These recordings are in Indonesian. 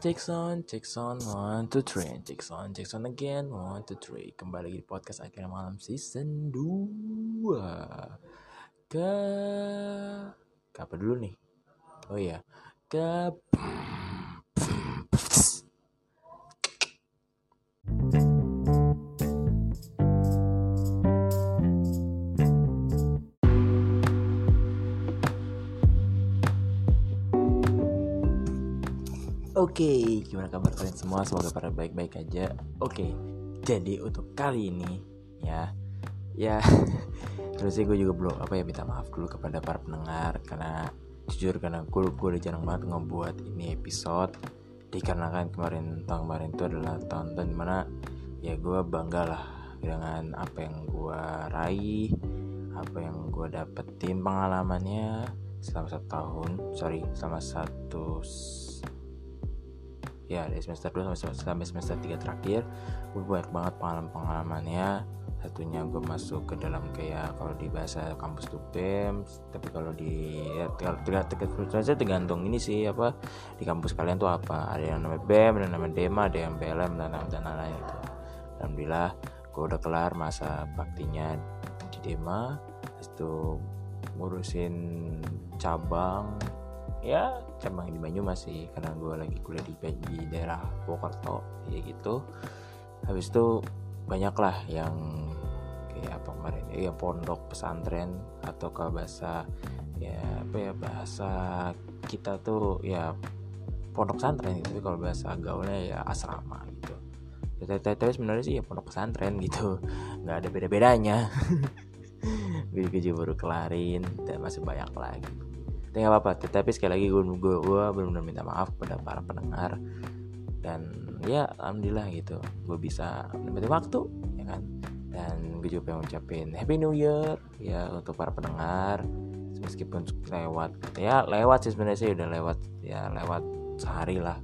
Takes on, takes on, one, two, three, takes on, takes on again, one, two, three. Kembali lagi di podcast akhirnya malam season 2 Ke... Ke apa dulu nih? Oh iya Ke... Oke, gimana kabar kalian semua? Semoga pada baik-baik aja. Oke, jadi untuk kali ini ya, ya terus gue juga belum apa ya minta maaf dulu kepada para pendengar karena jujur karena gue gue udah jarang banget ngebuat ini episode dikarenakan kemarin tahun kemarin itu adalah tahun-tahun di mana ya gue bangga lah dengan apa yang gue raih apa yang gue dapetin pengalamannya selama satu tahun sorry selama satu ya dari semester 2 sampai, sampai semester 3 terakhir gue banyak banget pengalaman-pengalamannya satunya gue masuk ke dalam kayak kalau di bahasa kampus tuh BEM tapi kalau di ya, tergantung tergantung ini sih apa di kampus kalian tuh apa. Ada yang namanya BEM ada yang namanya DEMA ada yang BLM dan dan lain-lain itu alhamdulillah gue udah kelar masa baktinya di DEMA itu ngurusin cabang. Ya cabang di Banyumas sih karena gue lagi kuliah di, di daerah Purwokerto ya gitu. Habis itu banyak lah yang kayak apa kemarin ya pondok pesantren atau ke bahasa ya apa ya bahasa kita tuh ya pondok pesantren gitu. Tapi kalau bahasa gaulnya ya asrama gitu. Tapi sebenarnya sih ya pondok pesantren gitu. Nggak ada beda bedanya gue juga baru kelarin dan masih banyak lagi tapi nggak apa-apa tetapi sekali lagi gue gue, gue benar-benar minta maaf kepada para pendengar. Dan ya alhamdulillah gitu gue bisa menemani waktu ya kan? Dan gue juga pengen ngucapin happy new year ya untuk para pendengar. Meskipun lewat ya lewat sih sebenarnya sih udah lewat ya lewat sehari lah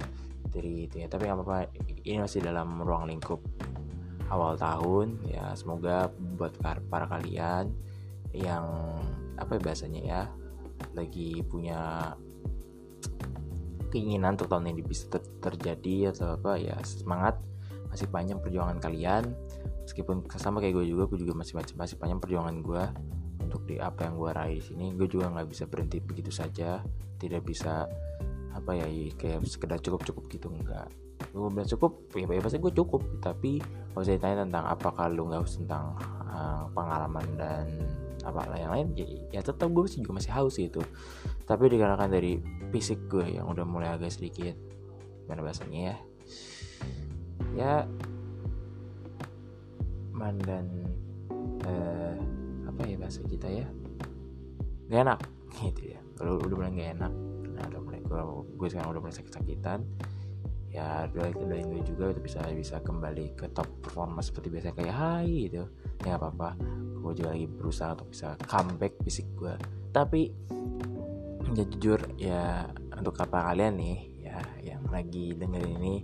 dari itu ya. Tapi nggak apa-apa ini masih dalam ruang lingkup awal tahun ya semoga buat para kalian yang apa ya bahasanya ya lagi punya keinginan untuk tahun ini bisa ter terjadi atau apa ya semangat masih panjang perjuangan kalian. Meskipun sama kayak gue juga gue juga masih masih panjang perjuangan gue untuk di apa yang gue raih sini. Gue juga nggak bisa berhenti begitu saja tidak bisa apa ya kayak sekedar cukup cukup gitu enggak gue bilang cukup ya, pasti gue cukup. Tapi kalau saya tanya tentang apakah lu nggak tentang uh, pengalaman dan apa yang lain ya, ya tetap gue sih juga masih haus gitu tapi dikarenakan dari fisik gue yang udah mulai agak sedikit mana bahasanya ya. Ya mandan uh, apa ya bahasa kita ya? Gak enak gitu ya. Kalau udah mulai gak enak nah udah mulai gue, gue sekarang udah mulai sakit-sakitan ya doain doain gue juga itu bisa bisa kembali ke top performa seperti biasa kayak hai gitu ya apa apa gue juga lagi berusaha untuk bisa comeback fisik gue tapi ya jujur ya untuk apa kalian nih ya yang lagi dengerin ini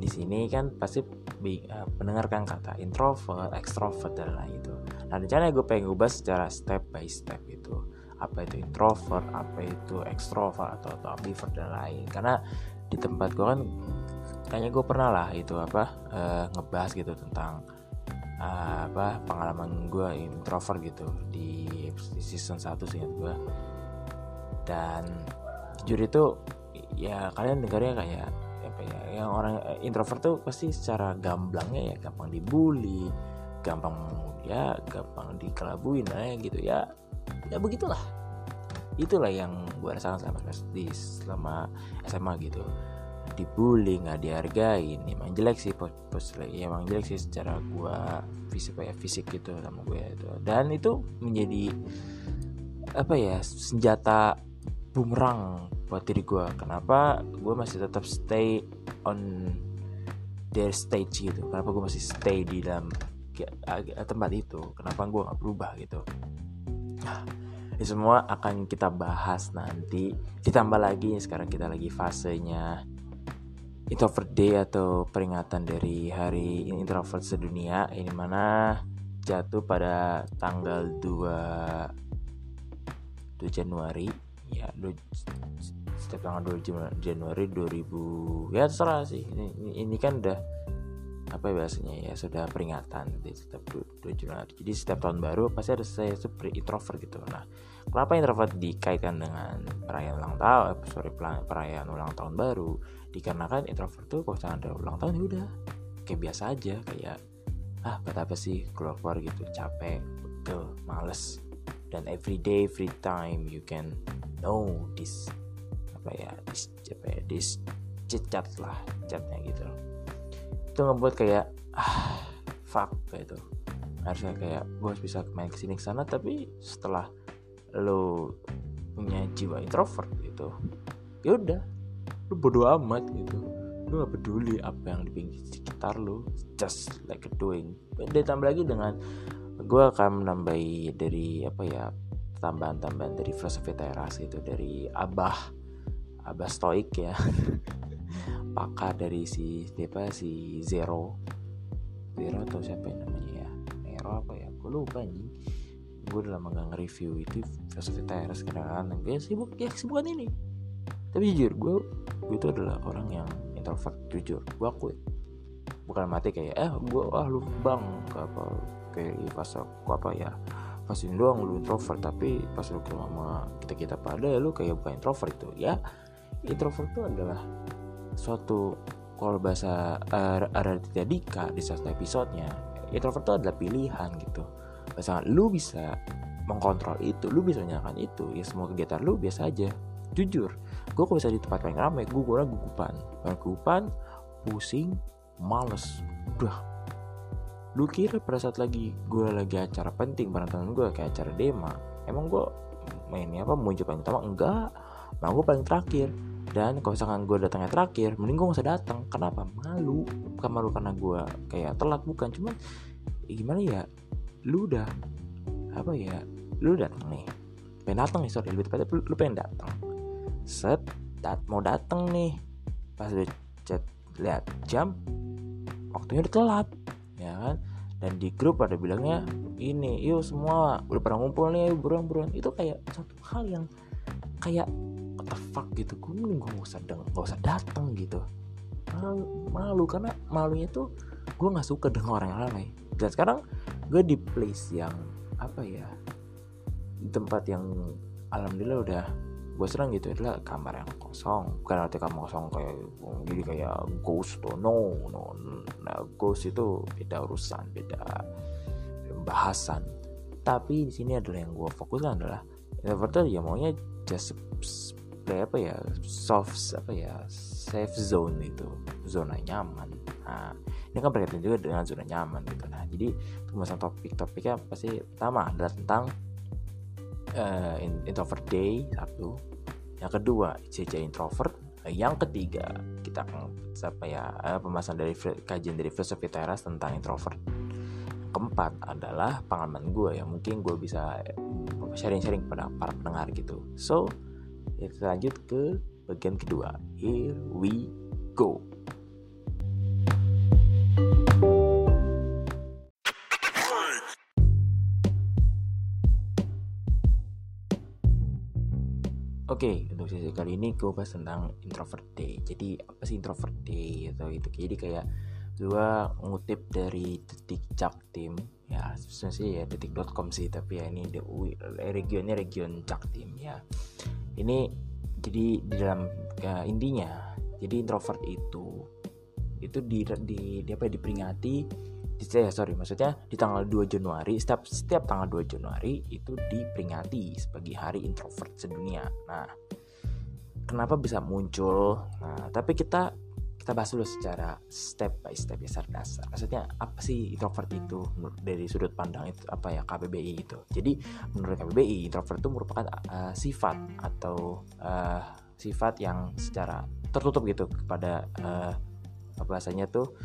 di sini kan pasti uh, mendengarkan kata introvert, extrovert dan lain itu. Nah rencana gue pengen ubah secara step by step itu apa itu introvert, apa itu extrovert atau, atau ambivert dan lain. Karena di tempat gue kan kayaknya gue pernah lah itu apa uh, ngebahas gitu tentang uh, apa pengalaman gue introvert gitu di, season 1 sih gue dan jujur itu ya kalian dengarnya kayak apa ya yang orang eh, introvert tuh pasti secara gamblangnya ya gampang dibully gampang ya gampang dikelabuin lah gitu ya ya begitulah itulah yang gue rasakan selama di selama SMA gitu. Dibully nggak dihargain emang jelek sih pos, pos ya emang jelek sih secara gue fisik ya fisik gitu sama gue itu. Dan itu menjadi apa ya senjata bumerang buat diri gue kenapa gue masih tetap stay on their stage gitu? Kenapa gue masih stay di dalam tempat itu? Kenapa gue nggak berubah gitu ini semua akan kita bahas nanti. Ditambah lagi sekarang kita lagi fasenya introvert day atau peringatan dari hari introvert sedunia ini mana jatuh pada tanggal 2 2 Januari. Ya setiap tanggal 2 Januari 2000 ya terserah sih. Ini, ini, kan udah apa ya bahasanya ya sudah peringatan di setiap 2 Januari. Jadi setiap tahun baru pasti ada saya super introvert gitu. Nah kenapa introvert dikaitkan dengan perayaan ulang tahun eh, sorry perayaan ulang tahun baru? Dikarenakan introvert tuh kalau ada ulang tahun ya udah. Kayak biasa aja kayak ah buat apa sih keluar keluar gitu? Capek betul males. Dan every day every time you can know this apa ya dis apa ya dis cecat lah catnya gitu. Itu ngebuat kayak ah fuck kayak itu harusnya kayak gue bisa main ke sini ke sana tapi setelah lo punya jiwa introvert gitu ya udah lu bodo amat gitu. Lu gak peduli apa yang di pinggir sekitar lu just like doing. Dan tambah lagi dengan gue akan menambahi dari apa ya tambahan-tambahan dari filosofi teras itu dari abah abah stoik ya. Pakar dari si siapa si zero. Zero atau siapa yang namanya ya? Nero apa ya? Gue lupa nih gue udah lama gak nge-review itu filosofi teras kadang-kadang gue sibuk ya kesibukan ini. Tapi jujur gue gue itu adalah orang yang introvert jujur. Gue akui bukan mati kayak eh gue ah lu bang apa kayak pas aku apa ya pas ini doang lu introvert. Tapi pas lu ke sama kita kita pada ya lu kayak bukan introvert itu ya. Introvert itu adalah suatu kalau bahasa uh, tidak Dika di satu episodenya introvert itu adalah pilihan gitu misalnya lu bisa mengkontrol itu lu bisa menyalakan itu ya semua kegiatan lu biasa aja. Jujur gue kok bisa di tempat paling ramai? Gue gue gugupan gugupan pusing males. Udah lu kira pada saat lagi gue lagi acara penting bareng temen gue kayak acara dema emang gue mainnya apa muncul paling utama? Enggak. Mau gue paling terakhir. Dan kalau misalkan gue datangnya terakhir mending gue gak usah datang. Kenapa? Malu. Bukan malu karena gue kayak telat bukan. Cuman ya gimana ya lu udah apa ya lu datang nih. Pengen datang nih sorry lebih tepatnya lu, pengen datang set dat mau datang nih. Pas udah chat lihat jam waktunya udah telat ya kan? Dan di grup ada bilangnya ini yuk semua udah pernah ngumpul nih buruan buruan itu kayak satu hal yang kayak what the fuck gitu. Gue mending gue gak usah deng gak usah datang gitu. Malu, malu karena malunya tuh gue nggak suka dengan orang yang ramai. Dan sekarang gue di place yang apa ya di tempat yang alhamdulillah udah gue serang gitu adalah kamar yang kosong. Bukan arti kamar kosong kayak jadi kayak ghost tuh no no nah ghost itu beda urusan beda bahasan tapi di sini adalah yang gue fokuskan adalah introvert ya maunya just play apa ya soft apa ya safe zone itu zona nyaman. Nah ini kan berkaitan juga dengan zona nyaman gitu. Nah jadi untuk topik-topiknya pasti pertama adalah tentang uh, introvert day satu. Yang kedua CC introvert. Yang ketiga kita akan apa ya uh, pembahasan dari kajian dari filosofi teras tentang introvert. Keempat adalah pengalaman gue yang mungkin gue bisa eh, sharing-sharing kepada para pendengar gitu. So kita lanjut ke bagian kedua here we go Oke, okay, untuk sesi kali ini gue bahas tentang introvert day. Jadi apa sih introvert day atau itu? Jadi kayak gue ngutip dari detik Jaktim ya sebenarnya ya detik.com sih tapi ya ini the, regionnya region Jaktim ya. Ini jadi di dalam ya, intinya jadi introvert itu itu di, di, di apa ya, diperingati di, eh, sorry maksudnya di tanggal 2 Januari setiap setiap tanggal 2 Januari itu diperingati sebagai hari introvert sedunia. Nah, kenapa bisa muncul? Nah, tapi kita kita bahas dulu secara step by step ya dasar. Maksudnya apa sih introvert itu dari sudut pandang itu apa ya KBBI itu. Jadi menurut KBBI introvert itu merupakan uh, sifat atau uh, sifat yang secara tertutup gitu kepada uh, bahasanya tuh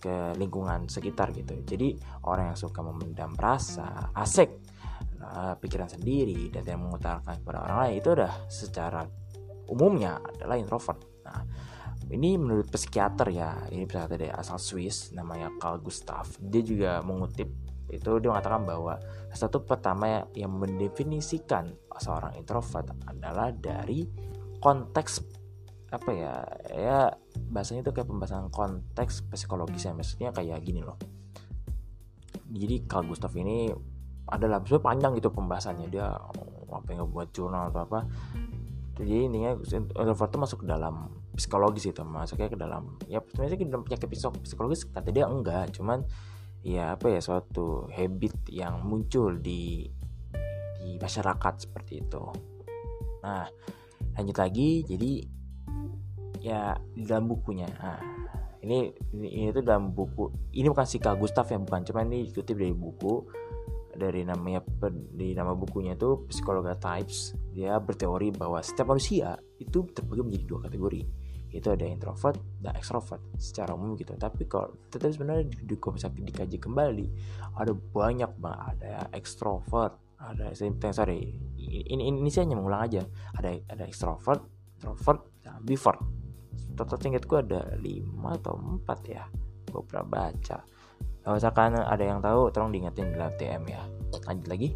ke lingkungan sekitar gitu jadi orang yang suka memendam rasa asik uh, pikiran sendiri dan yang mengutarakan kepada orang lain itu udah secara umumnya adalah introvert nah ini menurut psikiater ya ini psikiater dari asal Swiss namanya Carl Gustav. Dia juga mengutip itu dia mengatakan bahwa satu pertama yang mendefinisikan seorang introvert adalah dari konteks apa ya ya bahasanya itu kayak pembahasan konteks psikologis ya maksudnya kayak gini loh. Jadi Carl Gustav ini adalah sebenarnya panjang gitu pembahasannya dia apa yang buat jurnal atau apa. Jadi intinya introvert itu masuk ke dalam psikologis itu masuknya ke dalam ya sebenarnya ke dalam penyakit psikologis kata dia enggak cuman ya apa ya suatu habit yang muncul di di masyarakat seperti itu. Nah lanjut lagi jadi ya di dalam bukunya nah, ini, ini ini itu dalam buku ini bukan si Kak Gustav yang bukan cuman ini dikutip dari buku dari namanya di nama bukunya itu Psikologa Types dia berteori bahwa setiap manusia itu terbagi menjadi dua kategori itu ada introvert dan extrovert secara umum gitu. Tapi kalau tetapi sebenarnya di, di, dikaji kembali ada banyak banget. Ada extrovert ada sorry. Ini ini, saya hanya mengulang aja. Ada ada extrovert introvert dan ambivert. Total tingkat gue ada 5 atau 4 ya. Gue pernah baca. Kalau misalkan ada yang tahu tolong diingetin di dalam TM ya lanjut lagi.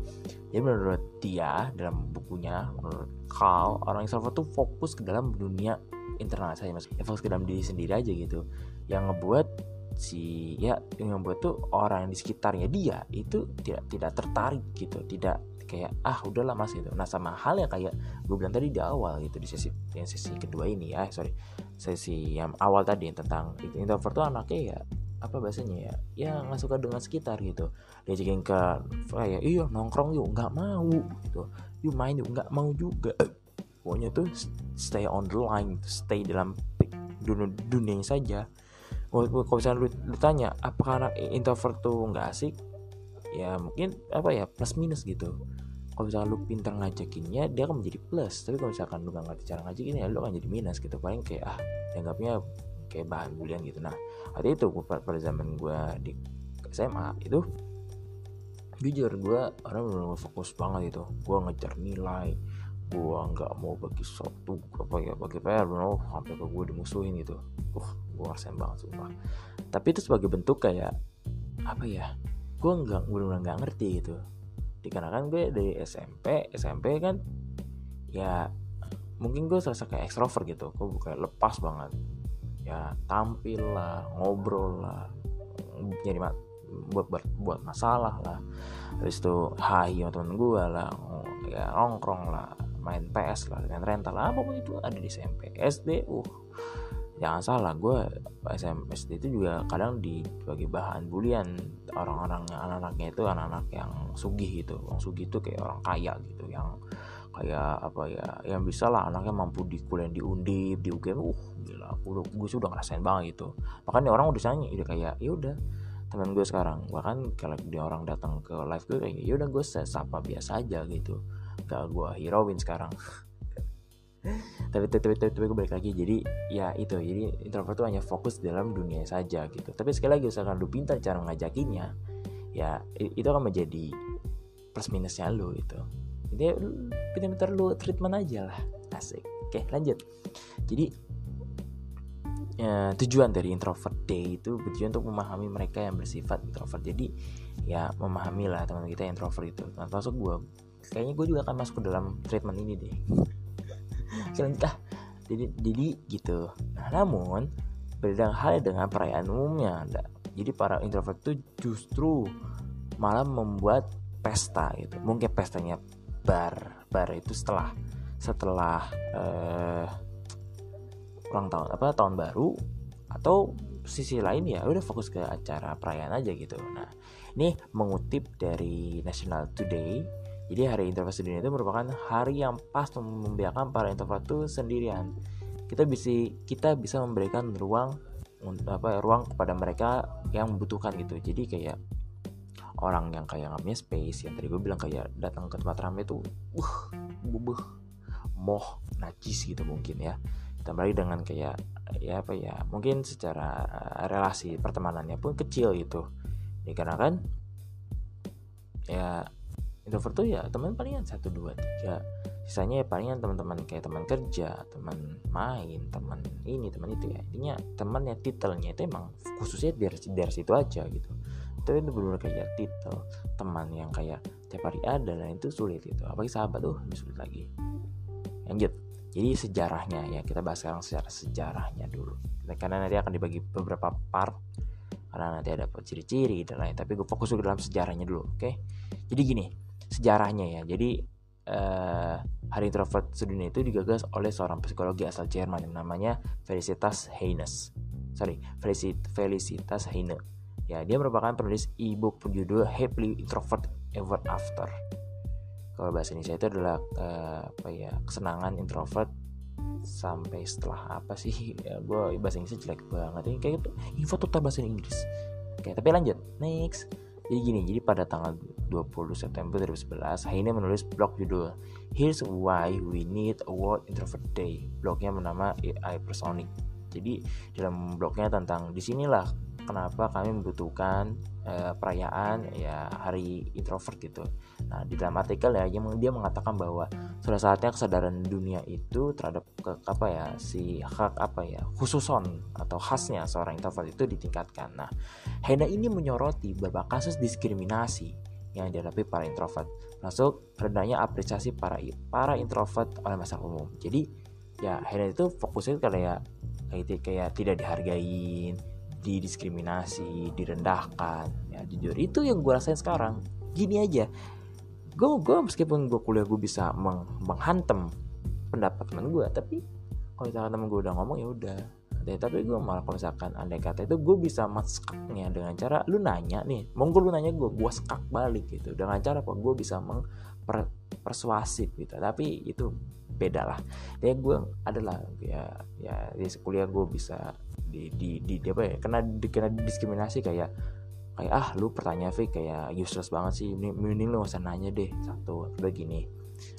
Jadi menurut dia dalam bukunya menurut Carl orang extrovert tuh fokus ke dalam dunia internal saja mas fokus ke dalam diri sendiri aja gitu. Yang ngebuat si ya yang ngebuat tuh orang di sekitarnya dia itu tidak tidak tertarik gitu. Tidak kayak ah udahlah mas gitu. Nah sama hal yang kayak gue bilang tadi di awal gitu di sesi yang sesi kedua ini ya sorry sesi yang awal tadi tentang introvert tuh anaknya ya apa bahasanya ya ya nggak suka dengan sekitar gitu. Dia ke kayak iya nongkrong yuk nggak mau gitu. Yuk main yuk nggak mau juga. Pokoknya tuh stay on the line stay dalam dunia dunia saja. Kalau misalnya lu, lu tanya apakah anak introvert tuh nggak asik? Ya mungkin apa ya plus minus gitu. Kalau misalkan lu pintar ngajakinnya dia akan menjadi plus. Tapi kalau misalkan lu gak ngerti cara ngajakin ya lu akan jadi minus gitu. Paling kayak ah dianggapnya kayak bahan bulian gitu. Nah waktu itu pada zaman gue di SMA itu jujur gue orang benar fokus banget itu. Gue ngejar nilai gue nggak mau bagi satu apa ya bagi PR benar sampai ke gue dimusuhin gitu. Uh gue ngerasain banget sumpah. Tapi itu sebagai bentuk kayak apa ya gue nggak benar nggak ngerti gitu. Dikarenakan gue dari SMP SMP kan ya mungkin gue serasa kayak ekstrovert gitu. Gue kayak lepas banget ya tampil lah ngobrol lah jadi buat buat buat masalah lah. Habis itu hai sama temen gue lah ya nongkrong lah main PS lah dengan rental. Lah apa pun itu ada di SMP SD uh. Jangan salah gue SMP itu juga kadang di sebagai bahan bulian orang-orang anak-anaknya itu anak-anak yang sugih gitu. Orang sugih itu kayak orang kaya gitu yang kayak apa ya yang bisa lah anaknya mampu di kuliah di undip di UGM uh gila aku gue sudah ngerasain banget gitu. Makanya orang udah sanya udah kayak ya udah teman gue sekarang. Bahkan kalau dia orang datang ke live gue kayak ya udah gue sapa biasa aja gitu. Gak gue heroin sekarang. Tapi tapi tapi, tapi gue balik lagi. Jadi ya itu jadi introvert tuh hanya fokus dalam dunia saja gitu. Tapi sekali lagi misalkan lu pintar cara ngajakinnya ya itu akan menjadi plus minusnya lu gitu jadi pintar-pintar lu treatment aja lah. Asik. Oke lanjut. Jadi ya, tujuan dari introvert day itu tujuan untuk memahami mereka yang bersifat introvert. Jadi ya memahami lah teman kita yang introvert itu. Nah, termasuk gue kayaknya gue juga akan masuk ke dalam treatment ini deh. Entah jadi jadi gitu. Nah namun berbeda hal dengan perayaan umumnya. Jadi para introvert itu justru malah membuat pesta gitu. Mungkin pestanya bar bar itu setelah setelah uh, ulang tahun apa tahun baru atau sisi lain ya udah fokus ke acara perayaan aja gitu nah ini mengutip dari National Today jadi hari introvert dunia itu merupakan hari yang pas membiarkan para introvert itu sendirian. Kita bisa kita bisa memberikan ruang apa ruang kepada mereka yang membutuhkan gitu. Jadi kayak orang yang kayak nggak punya space yang tadi gue bilang kayak datang ke tempat ramai itu uh bubuh moh najis gitu mungkin ya. Tambah lagi dengan kayak ya apa ya mungkin secara relasi pertemanannya pun kecil gitu. Dikarenakan ya introvert tuh ya teman palingan satu dua tiga. Sisanya ya palingan teman-teman kayak teman kerja teman main teman ini teman itu ya. Intinya teman ya titelnya itu emang khususnya dari dari situ aja gitu itu itu benar kayak titel teman yang kayak tiap hari ada dan itu sulit itu apalagi sahabat tuh lebih sulit lagi. Lanjut. Jadi sejarahnya ya kita bahas sekarang secara sejarahnya dulu. Karena nanti akan dibagi beberapa part karena nanti ada ciri-ciri dan lain. Tapi gue fokus dulu dalam sejarahnya dulu oke? Okay? jadi gini sejarahnya ya. Jadi uh, hari introvert sedunia itu digagas oleh seorang psikologi asal Jerman yang namanya Felicitas Heines. Sorry Felicitas Heine ya dia merupakan penulis e-book berjudul Happily Introvert Ever After. Kalau bahasa Indonesia itu adalah uh, apa ya kesenangan introvert sampai setelah apa sih? Ya gue bahasa Inggrisnya jelek banget. Ini kayak gitu. Info total bahasa Inggris. Oke tapi lanjut. Next. Jadi gini jadi pada tanggal 20 September 2011 Heine menulis blog judul Here's Why We Need a World Introvert Day. Blognya bernama AI Personic. Jadi dalam blognya tentang di sinilah kenapa kami membutuhkan uh, perayaan ya hari introvert gitu. Nah di dalam artikel ya dia mengatakan bahwa sudah saatnya kesadaran dunia itu terhadap ke, apa ya si hak apa ya khususon atau khasnya seorang introvert itu ditingkatkan. Nah Hena ini menyoroti beberapa kasus diskriminasi yang dihadapi para introvert, masuk rendahnya apresiasi para para introvert oleh masyarakat umum. Jadi ya Hena itu fokusnya kayak kayak kayak tidak dihargain didiskriminasi, direndahkan. Ya jujur itu yang gue rasain sekarang. Gini aja, gue gue meskipun gue kuliah gue bisa meng, menghantem pendapat teman gue, tapi kalau misalkan teman gue udah ngomong ya udah. Tapi gue malah kalau misalkan andai kata itu gue bisa maskaknya dengan cara lu nanya nih, monggo lu nanya gue, gue skak balik gitu. Dengan cara apa? Gue bisa mempersuasif gitu. Tapi itu beda lah. Ya gue adalah ya ya di kuliah gue bisa di di di, di apa ya kena di, kena diskriminasi kayak kayak ah lu pertanyaan fake kayak useless banget sih mending lu usah nanya deh satu udah gini.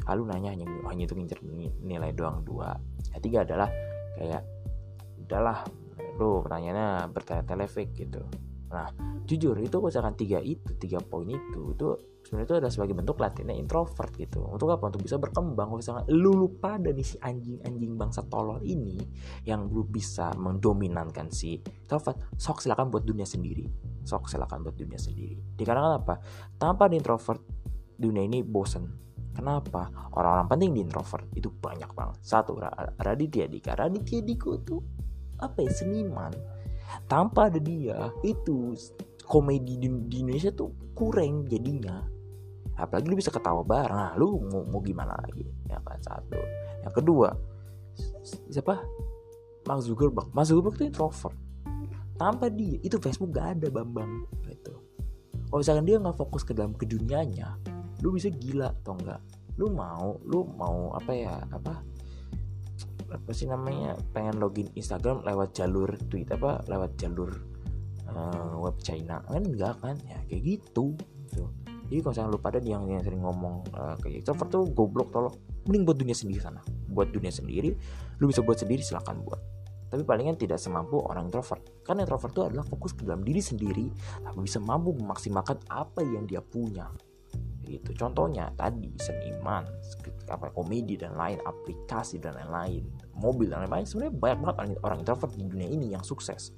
Ah lu nanya hanya hanya itu ngincer nilai doang dua. Yang tiga adalah kayak udahlah lu pertanyaannya bertele-tele fake gitu. Nah jujur itu misalkan tiga itu tiga poin itu itu sebenarnya itu adalah sebagai bentuk latihannya introvert gitu. Untuk apa? Untuk bisa berkembang. Kalau misalnya lu lupa dari si anjing-anjing bangsa tolol ini yang lu bisa mendominankan si introvert sok silakan buat dunia sendiri. Sok silakan buat dunia sendiri. Dikarenakan apa? Tanpa di introvert dunia ini bosen. Kenapa? Orang-orang penting di introvert itu banyak banget. Satu Raditya Dika. Raditya Dika itu apa ya? Seniman. Tanpa ada dia itu komedi di, di Indonesia tuh kurang jadinya apalagi lu bisa ketawa bareng. Nah, lu mau, mau gimana lagi? Ya kan satu. Yang kedua siapa? Mark Zuckerberg. Mark Zuckerberg itu introvert. Tanpa dia itu Facebook gak ada bambang. Gitu. Kalau misalkan dia nggak fokus ke dalam ke dunianya lu bisa gila atau enggak lu mau lu mau apa ya apa? Apa sih namanya? Pengen login Instagram lewat jalur tweet apa? Lewat jalur uh, web China. Kan enggak kan? Ya kayak gitu jadi kalau misalnya lu pada yang, yang sering ngomong uh, kayak extrovert tuh goblok tolong mending buat dunia sendiri sana. Buat dunia sendiri lu bisa buat sendiri silahkan buat. Tapi palingan tidak semampu orang introvert. Karena introvert itu adalah fokus ke dalam diri sendiri tapi bisa mampu memaksimalkan apa yang dia punya. Gitu. Contohnya tadi seniman apa komedi dan lain aplikasi dan lain-lain mobil dan lain-lain sebenarnya banyak banget orang introvert di dunia ini yang sukses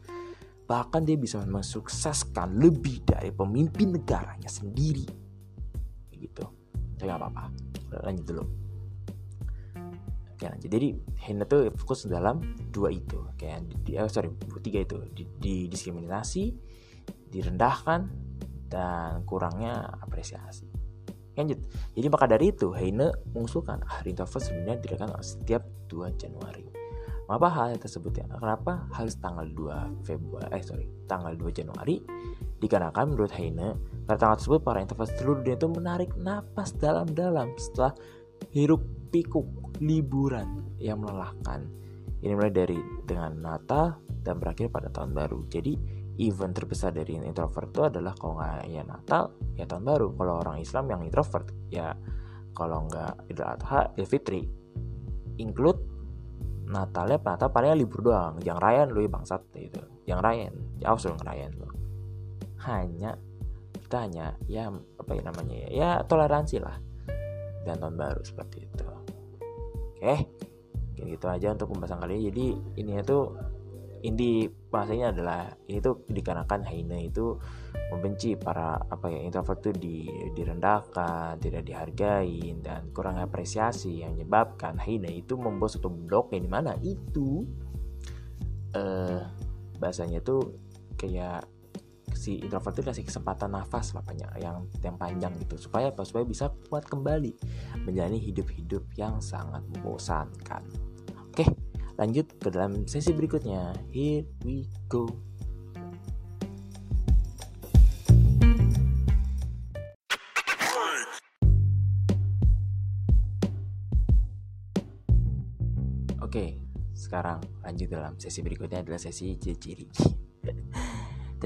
bahkan dia bisa mensukseskan lebih dari pemimpin negaranya sendiri. Gitu. Tapi nggak apa-apa. Lanjut dulu. Lanjut jadi Hina tuh fokus dalam dua itu kayak di, oh, sorry tiga itu. Di, di diskriminasi direndahkan dan kurangnya apresiasi. Lanjut. Jadi maka dari itu Heine mengusulkan hari introvert sebenarnya dirayakan setiap 2 Januari Mengapa hal tersebut ya? Kenapa harus tanggal 2 Februari? Eh sorry, tanggal 2 Januari? Dikarenakan menurut Heine, pada tanggal tersebut para introvert seluruh dunia itu menarik napas dalam-dalam setelah hiruk pikuk liburan yang melelahkan. Ini mulai dari dengan Natal dan berakhir pada tahun baru. Jadi event terbesar dari introvert itu adalah kalau nggak ya Natal ya tahun baru. Kalau orang Islam yang introvert ya kalau nggak Idul Adha, Idul Fitri, include Natalnya Natal paling libur doang. Yang Ryan lu ya bangsat itu yang Ryan. Ya awas dong Ryan lu hanya kita hanya ya apa ya namanya ya, ya toleransi lah. Dan tahun baru seperti itu. Oke. Kayak gitu aja untuk pembahasan kali ini. Jadi ini itu inti bahasanya adalah ini tuh dikarenakan Heine itu membenci para apa ya introvert itu di, direndahkan, tidak dihargai dan kurang apresiasi yang menyebabkan Heine itu membuat satu blog yang di mana itu eh bahasanya tuh kayak si introvert itu kasih kesempatan nafas lah banyak yang yang panjang gitu supaya apa supaya bisa kuat kembali menjalani hidup-hidup yang sangat membosankan. Oke, lanjut ke dalam sesi berikutnya. Here we go. Oke, sekarang lanjut dalam sesi berikutnya adalah sesi ciri-ciri.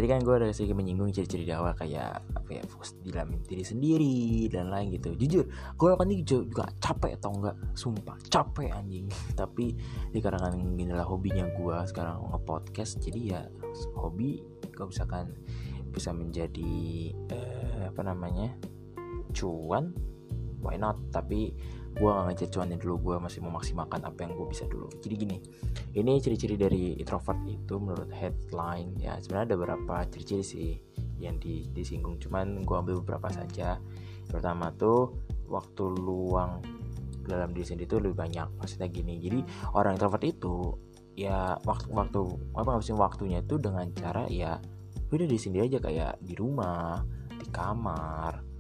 Tadi kan gue udah sedikit menyinggung ciri-ciri di awal kayak apa ya fokus di dalam diri sendiri dan lain gitu. Jujur, gue lakukan ini juga capek atau enggak? Sumpah capek anjing. Tapi dikarenakan inilah hobinya gue sekarang nge-podcast, jadi ya hobi gue misalkan bisa menjadi eh, apa namanya cuan, why not? Tapi gue gak ngejar cuannya dulu gue masih memaksimalkan apa yang gue bisa dulu. Jadi gini ini ciri-ciri dari introvert itu menurut headline ya sebenarnya ada beberapa ciri-ciri sih yang di, disinggung. Cuman gue ambil beberapa saja. Pertama tuh waktu luang dalam diri sendiri itu lebih banyak maksudnya gini. Jadi orang introvert itu ya waktu waktu apa ngabisin waktunya itu dengan cara ya udah di sini aja kayak di rumah di kamar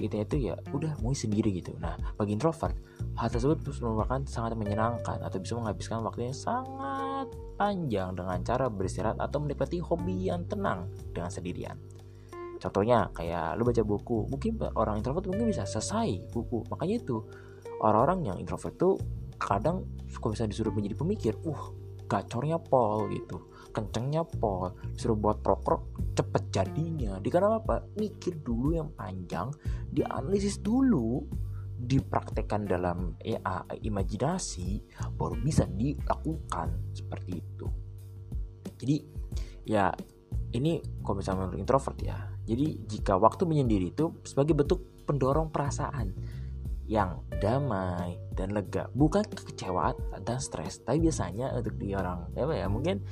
gitu itu ya udah mau sendiri gitu. Nah bagi introvert hal tersebut merupakan sangat menyenangkan atau bisa menghabiskan waktunya sangat panjang dengan cara beristirahat atau menikmati hobi yang tenang dengan sendirian. Contohnya kayak lu baca buku mungkin orang introvert mungkin bisa selesai buku. Makanya itu orang-orang yang introvert tuh kadang suka bisa disuruh menjadi pemikir uh gacornya pol gitu kencengnya pol disuruh buat proker cepet jadinya. Dikarenakan apa? Mikir dulu yang panjang dianalisis dulu dipraktekkan dalam ya, imajinasi baru bisa dilakukan. Seperti itu. Jadi ya ini kalau misalnya menurut introvert ya jadi jika waktu menyendiri itu sebagai bentuk pendorong perasaan yang damai dan lega. Bukan kekecewaan dan stres tapi biasanya untuk di orang ya, ya mungkin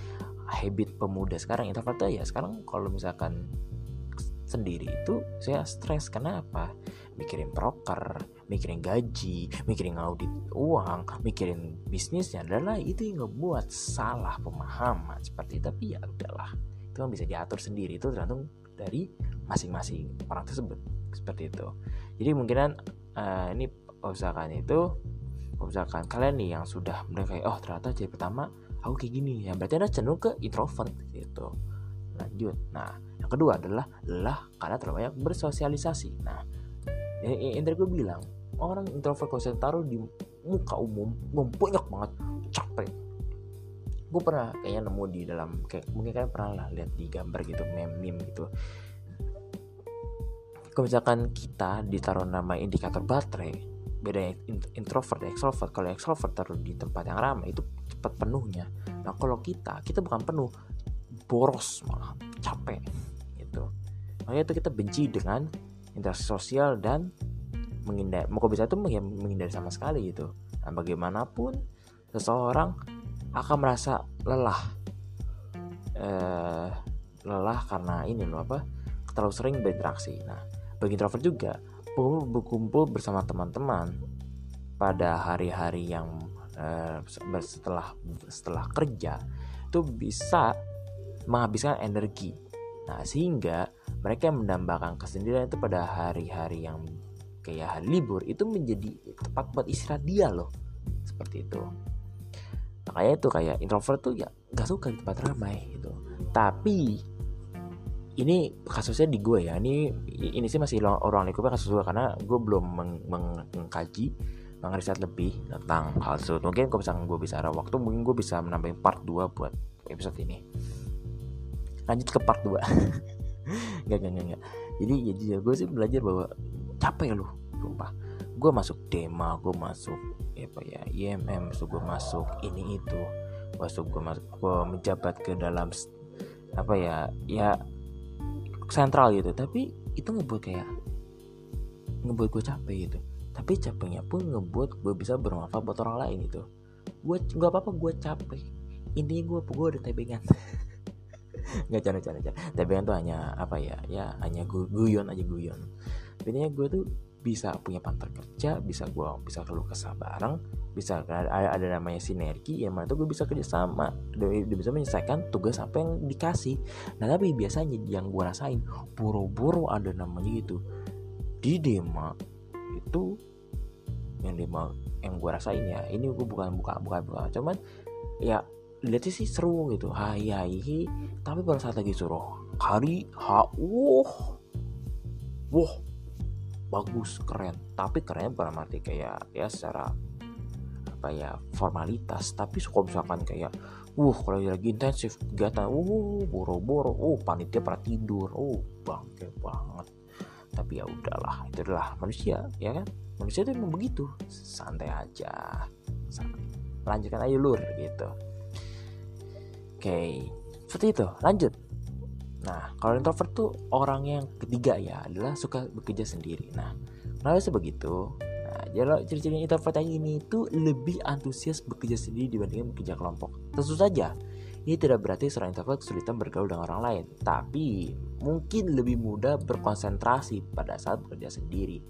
habit pemuda sekarang introvert ya sekarang kalau misalkan sendiri itu saya stres. Karena apa mikirin broker mikirin gaji mikirin audit uang mikirin bisnisnya lain itu yang ngebuat salah pemahaman seperti itu. Tapi ya udahlah itu bisa diatur sendiri itu tergantung dari masing-masing orang tersebut. Seperti itu. Jadi mungkinan uh, ini usahakan itu usahakan kalian nih yang sudah kayak oh ternyata jadi pertama aku kayak gini ya berarti anda cenderung ke introvert gitu. Lanjut. Nah yang kedua adalah lelah karena terlalu banyak bersosialisasi. Nah yang, yang tadi gue bilang orang introvert kalau taruh di muka umum banyak banget capek. Gue pernah kayaknya nemu di dalam kayak mungkin kalian pernah lah lihat di gambar gitu meme meme gitu. Kalau misalkan kita ditaruh nama indikator baterai beda introvert extrovert. Kalau extrovert taruh di tempat yang ramai itu penuhnya nah kalau kita kita bukan penuh boros malah capek gitu. Makanya itu kita benci dengan interaksi sosial dan menghindar mau bisa itu menghindari sama sekali gitu. Nah bagaimanapun seseorang akan merasa lelah. Eh, lelah karena ini loh apa terlalu sering berinteraksi. Nah bagi introvert juga, berkumpul bersama teman-teman pada hari-hari yang uh, setelah setelah kerja itu bisa menghabiskan energi. Nah, sehingga mereka yang mendambakan kesendirian itu pada hari-hari yang kayak hari libur itu menjadi tempat buat istirahat dia loh. Seperti itu. Makanya itu kayak introvert tuh ya gak suka di tempat ramai gitu. Tapi ini kasusnya di gue ya ini ini sih masih orang lingkupnya kasus gue karena gue belum meng, mengkaji mengriset lebih tentang hal tersebut. Mungkin kalau misalkan gue bisa ada waktu mungkin gue bisa menambahin part 2 buat episode ini. Lanjut ke part 2 gak gak gak jadi jadi ya gue sih belajar bahwa capek loh sumpah. Gue masuk dema gue masuk apa ya IMM so gue masuk ini itu. Masuk gue masuk gue menjabat ke dalam apa ya ya sentral gitu. Tapi itu ngebuat kayak ngebuat gue capek gitu tapi capeknya pun ngebuat gue bisa bermanfaat buat orang lain gitu. Gue nggak apa-apa gue capek. Intinya gue gue ada tebengan. Nggak canda canda canda. Tebengan tuh hanya apa ya ya hanya guyon aja guyon. Intinya gue tuh bisa punya partner kerja bisa gue bisa keluh kesah bareng bisa ada, ada namanya sinergi yang mana tuh gue bisa kerja sama dan bisa menyelesaikan tugas apa yang dikasih. Nah tapi biasanya yang gue rasain buru-buru ada namanya gitu. Di dema itu yang dema yang gue rasain ya. Ini gue bukan buka buka buka cuman ya lihatnya sih seru gitu. Hai hai tapi pada saat lagi suruh hari ha wah wah bagus keren. Tapi keren pada mati kayak ya secara apa ya formalitas. Tapi suka misalkan kayak uh kalau lagi intensif kegiatan uh boro-boro uh panitia pada tidur. Uh bangke banget tapi ya udahlah itu adalah manusia ya kan manusia itu memang begitu santai aja lanjutkan aja lur gitu oke seperti itu lanjut Nah, kalau introvert tuh orang yang ketiga ya adalah suka bekerja sendiri. Nah, kenapa sebegitu? Nah, jadi ciri-ciri introvert yang ini itu lebih antusias bekerja sendiri dibandingkan bekerja kelompok. Tentu saja, ini tidak berarti seorang introvert kesulitan bergaul dengan orang lain, tapi mungkin lebih mudah berkonsentrasi pada saat bekerja sendiri.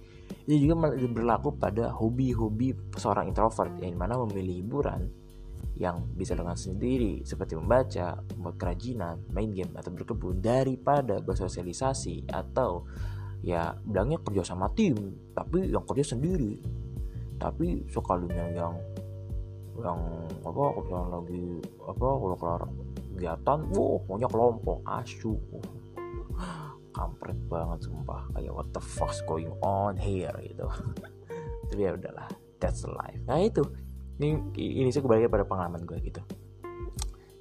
Itu juga berlaku pada hobi-hobi seorang introvert yang mana memilih hiburan yang bisa dengan sendiri seperti membaca, membuat kerajinan, main game atau berkebun daripada bersosialisasi atau ya bilangnya kerja sama tim tapi yang kerja sendiri tapi sekalinya yang yang apa kalau lagi apa kalau kelar kegiatan wow punya kelompok asu kampret banget sumpah. Kayak what the fuck's going on here gitu. Tapi ya udahlah that's life. Nah itu. Ini ini sih kembali pada pengalaman gue gitu.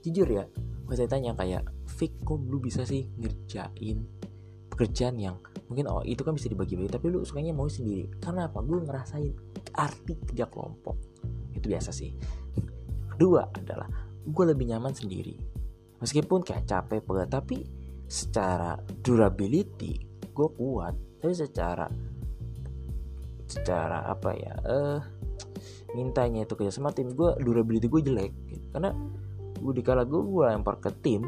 Jujur ya gue saya tanya kayak Fik kok lu bisa sih ngerjain pekerjaan yang mungkin oh itu kan bisa dibagi-bagi tapi lu sukanya mau sendiri? Karena apa? Gue ngerasain arti kerja kelompok itu biasa sih. Kedua adalah gue lebih nyaman sendiri. Meskipun kayak capek pegal tapi secara durability gue kuat. Tapi secara secara apa ya eh mintanya itu kerja sama tim gue durability gue jelek gitu. karena gue dikala gue gue lempar ke tim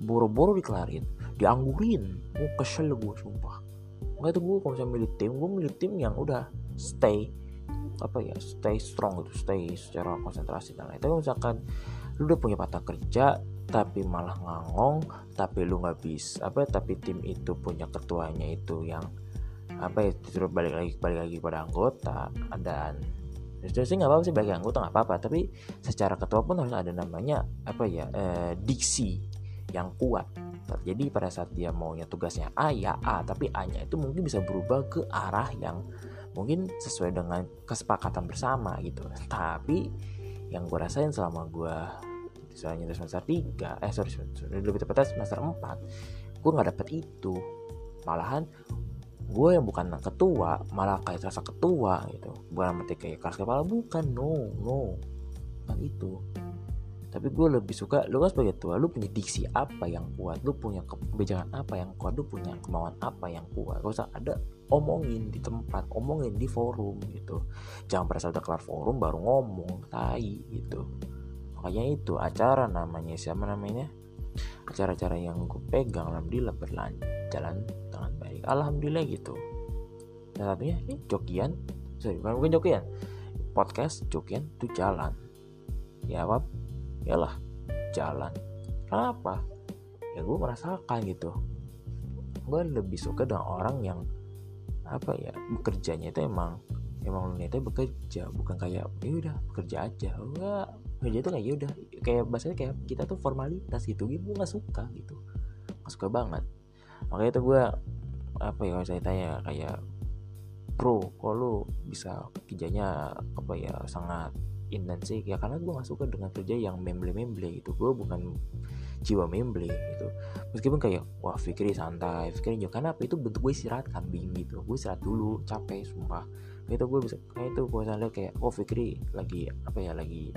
boro-boro dikelarin dianggurin. Gue kesel gue sumpah. Makanya itu gue kalau misalnya milih tim gue milih tim yang udah stay apa ya stay strong gitu stay secara konsentrasi dan lain tapi misalkan lu udah punya patah kerja tapi malah ngangong tapi lu nggak bisa apa tapi tim itu punya ketuanya itu yang apa ya terus balik lagi balik lagi pada anggota dan Justru sih nggak apa-apa sih bagi anggota nggak apa-apa, tapi secara ketua pun harus ada namanya apa ya eh, diksi yang kuat. Jadi pada saat dia maunya tugasnya A ya A, tapi A-nya itu mungkin bisa berubah ke arah yang mungkin sesuai dengan kesepakatan bersama gitu. Tapi yang gue rasain selama gue misalnya semester 3 eh sorry, sorry lebih tepatnya semester 4 gue nggak dapet itu. Malahan gue yang bukan ketua malah kayak terasa ketua gitu. Bukan berarti kayak keras kepala bukan. No no bukan itu. Tapi gue lebih suka lu kan sebagai tua lu punya diksi apa yang kuat? Lu punya kebijakan apa yang kuat? Lu punya kemauan apa yang kuat? Gak usah ada omongin di tempat omongin di forum gitu. Jangan pada saat udah kelar forum baru ngomong tai gitu. Makanya itu acara namanya siapa namanya? Acara-acara yang gue pegang alhamdulillah berjalan dengan baik. Alhamdulillah gitu. Dan satunya ini jokian. Sorry bukan mungkin jokian. Podcast jokian itu jalan. Ya apa lah jalan. Kenapa? Ya gue merasakan gitu. Gue lebih suka dengan orang yang apa ya bekerjanya itu emang emang niatnya bekerja bukan kayak ya udah bekerja aja. Enggak kerja itu kayak ya udah kayak bahasanya kayak kita tuh formalitas gitu gitu gue nggak suka gitu. Nggak suka banget. Makanya itu gue apa ya saya tanya kayak bro kok lu bisa kerjanya apa ya sangat intensif? Ya karena gue gak suka dengan kerja yang memble-memble gitu. Gue bukan jiwa memble gitu. Meskipun kayak wah Fikri santai Fikri juga karena apa? Itu bentuk gue istirahat kambing gitu. Gue istirahat dulu capek sumpah. Itu gue bisa kayak itu gue lihat kayak oh Fikri lagi apa ya lagi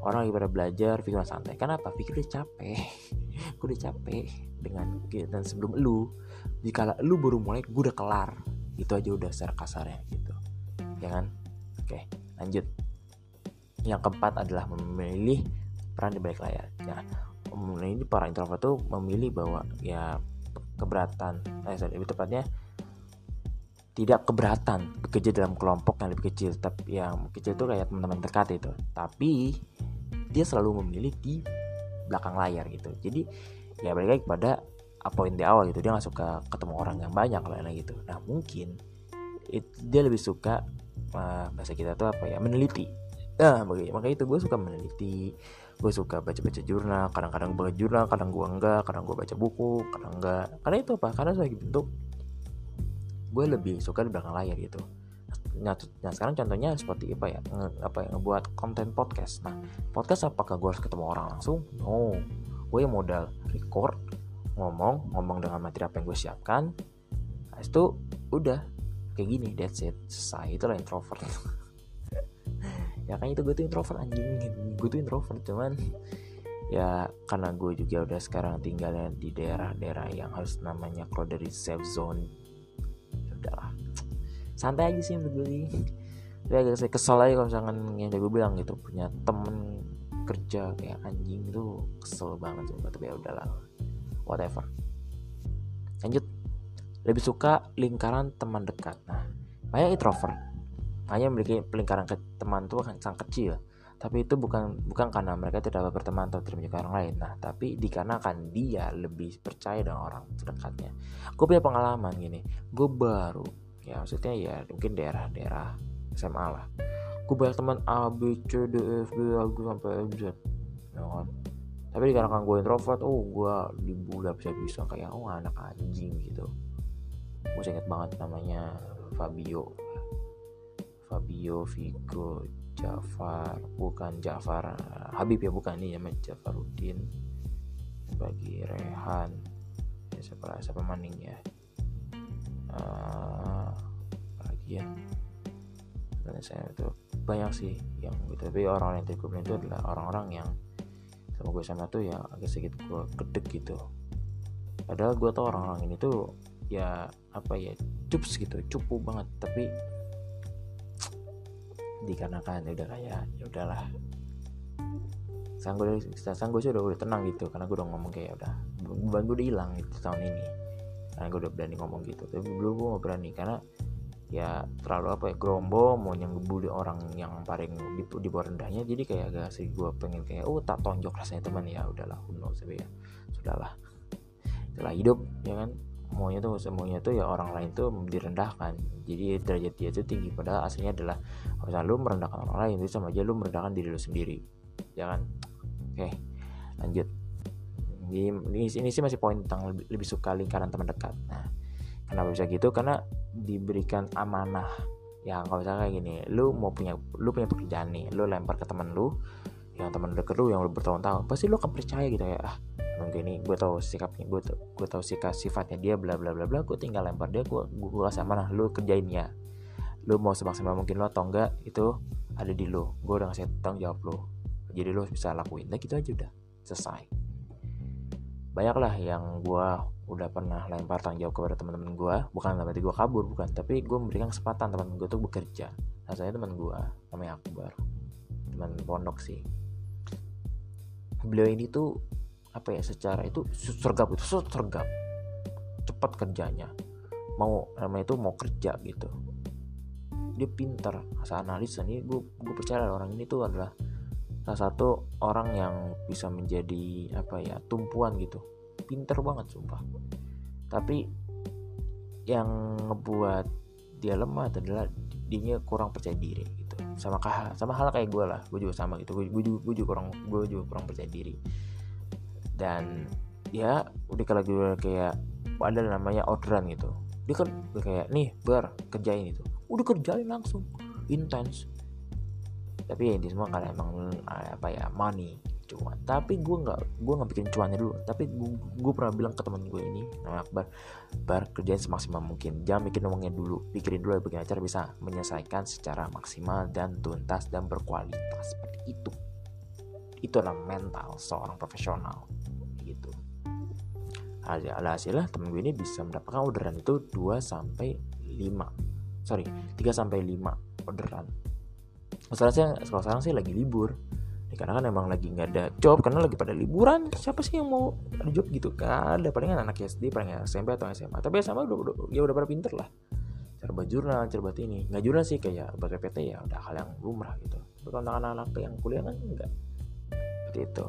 orang lagi pada belajar Fikri santai. Kenapa Fikri udah capek. Gue udah capek dengan dan sebelum lu. Jika lu baru mulai gue udah kelar. Itu aja udah secara kasarnya gitu. Ya kan? Oke lanjut. Yang keempat adalah memilih peran di balik layar. Nah ini para introvert tuh memilih bahwa ya keberatan eh sorry, lebih tepatnya tidak keberatan bekerja dalam kelompok yang lebih kecil tapi yang kecil itu kayak teman-teman dekat itu. Tapi dia selalu memilih di belakang layar gitu. Jadi ya balik lagi kepada poin di awal gitu dia nggak suka ketemu orang yang banyak lain gitu. Nah mungkin it, dia lebih suka uh, bahasa kita tuh apa ya meneliti. Nah makanya itu gue suka meneliti gue suka baca-baca jurnal kadang-kadang baca jurnal kadang gue enggak kadang gue baca buku kadang enggak. Karena itu apa? Karena sebagai bentuk gue lebih suka di belakang layar gitu. Nah, nah sekarang contohnya seperti apa ya? Nge, apa ya? Ngebuat konten podcast. Nah podcast apakah gue harus ketemu orang langsung? No. Gue yang modal record ngomong ngomong dengan materi apa yang gue siapkan. Nah, itu udah. Kayak gini that's it. Selesai. Itulah introvert ya kan itu gue tuh introvert anjing. Gue tuh introvert cuman ya karena gue juga udah sekarang tinggalnya di daerah-daerah yang harus namanya keluar dari safe zone ya udahlah. Santai aja sih menurut gue sih. Tapi agak saya kesel aja kalau misalkan yang gue bilang gitu punya temen kerja kayak anjing itu kesel banget coba tapi ya udahlah whatever. Lanjut. Lebih suka lingkaran teman dekat. Nah banyak introvert hanya memiliki lingkaran ke teman tuh akan sangat kecil tapi itu bukan bukan karena mereka tidak berteman atau tidak menyukai orang lain. Nah tapi dikarenakan dia lebih percaya dengan orang terdekatnya. Gue punya pengalaman gini. Gue baru ya maksudnya ya mungkin daerah-daerah SMA lah. Gue banyak teman A B C D E F G H G sampai Z ya kan? Tapi dikarenakan gue introvert oh gue dibully bisa-bisa kayak oh anak anjing gitu. Gue inget banget namanya Fabio Fabio Vigo Jafar bukan Jafar Habib ya bukan ini namanya Jafarudin. Bagi Rehan ya, siapa siapa maning ya. Uh, lagi ya dan saya itu banyak sih yang gitu. Tapi orang yang terkumpul itu adalah orang-orang yang sama gue sama tuh ya agak sedikit gue gedek gitu. Padahal gue tau orang-orang ini tuh ya apa ya cups gitu cupu banget. Tapi dikarenakan ya udah kayak ya udahlah sang gue sang gue sih udah udah tenang gitu karena gue udah ngomong kayak udah beban gue udah hilang gitu tahun ini. Karena gue udah berani ngomong gitu. Tapi dulu gue gak berani karena ya terlalu apa ya gerombo mau yang ngebully orang yang paling di, di bawah rendahnya. Jadi kayak agak sih gue pengen kayak oh tak tonjok rasanya teman ya udahlah who knows ya sudahlah. Itulah hidup ya kan maunya tuh semuanya tuh ya orang lain tuh direndahkan. Jadi derajat dia tuh tinggi padahal aslinya adalah misalnya lu merendahkan orang lain itu sama aja lu merendahkan diri lu sendiri. Jangan oke lanjut. Ini, ini, ini sih masih poin tentang lebih, lebih suka lingkaran teman dekat. Nah kenapa bisa gitu? Karena diberikan amanah. Ya kalau misalnya kayak gini lu mau punya lu punya pekerjaan nih lu lempar ke temen lu yang teman deket lu yang lu bertahun-tahun pasti lu akan percaya gitu ya ah mungkin ini gue tahu sikapnya gue tau gue tahu sikap sifatnya dia bla bla bla bla gue tinggal lempar dia gue gue, kasih mana lu kerjain ya. Lu mau semaksimal mungkin lo atau enggak itu ada di lo gue udah ngasih tanggung jawab lo jadi lo bisa lakuin nah gitu aja udah selesai. Banyak lah yang gue udah pernah lempar tanggung jawab kepada teman-teman gue bukan berarti gue kabur bukan tapi gue memberikan kesempatan teman gue tuh bekerja. Saya teman gue namanya Akbar teman pondok sih. Beliau ini tuh apa ya secara itu sergap itu sergap cepat kerjanya. Mau namanya itu mau kerja gitu. Dia pintar asal analis. Ini gue gue percaya orang ini tuh adalah salah satu orang yang bisa menjadi apa ya tumpuan gitu. Pintar banget sumpah. Tapi yang ngebuat dia lemah adalah dia kurang percaya diri gitu. Sama kah sama hal kayak gue lah. Gue juga sama gitu. Gue, juga, juga kurang gue juga kurang percaya diri dan ya udah kalau gue kayak ada namanya orderan gitu. Dia kan kayak nih ber kerjain itu. Udah kerjain langsung intens tapi ya ini semua karena emang apa ya money. Cuan tapi gue nggak gue nggak bikin cuannya dulu. Tapi gue, pernah bilang ke teman gue ini namanya Akbar bar kerjain semaksimal mungkin. Jangan bikin uangnya dulu. Pikirin dulu ya bagaimana cara bisa menyelesaikan secara maksimal dan tuntas dan berkualitas. Seperti itu. Itu adalah mental seorang profesional hasilnya temen gue ini bisa mendapatkan orderan itu 2 sampai 5 sorry 3 sampai 5 orderan. Sih kalau sekarang sih lagi libur. Ya, karena kan emang lagi nggak ada job karena lagi pada liburan siapa sih yang mau ada job gitu kan? Ada palingan anak SD paling SMP atau SMA tapi SMA udah, udah ya udah pada pinter lah. Cara buat jurnal cara buat ini. Nggak jurnal sih kayak buat PPT ya udah hal yang lumrah gitu. Tapi kalau anak-anak yang kuliah kan enggak seperti itu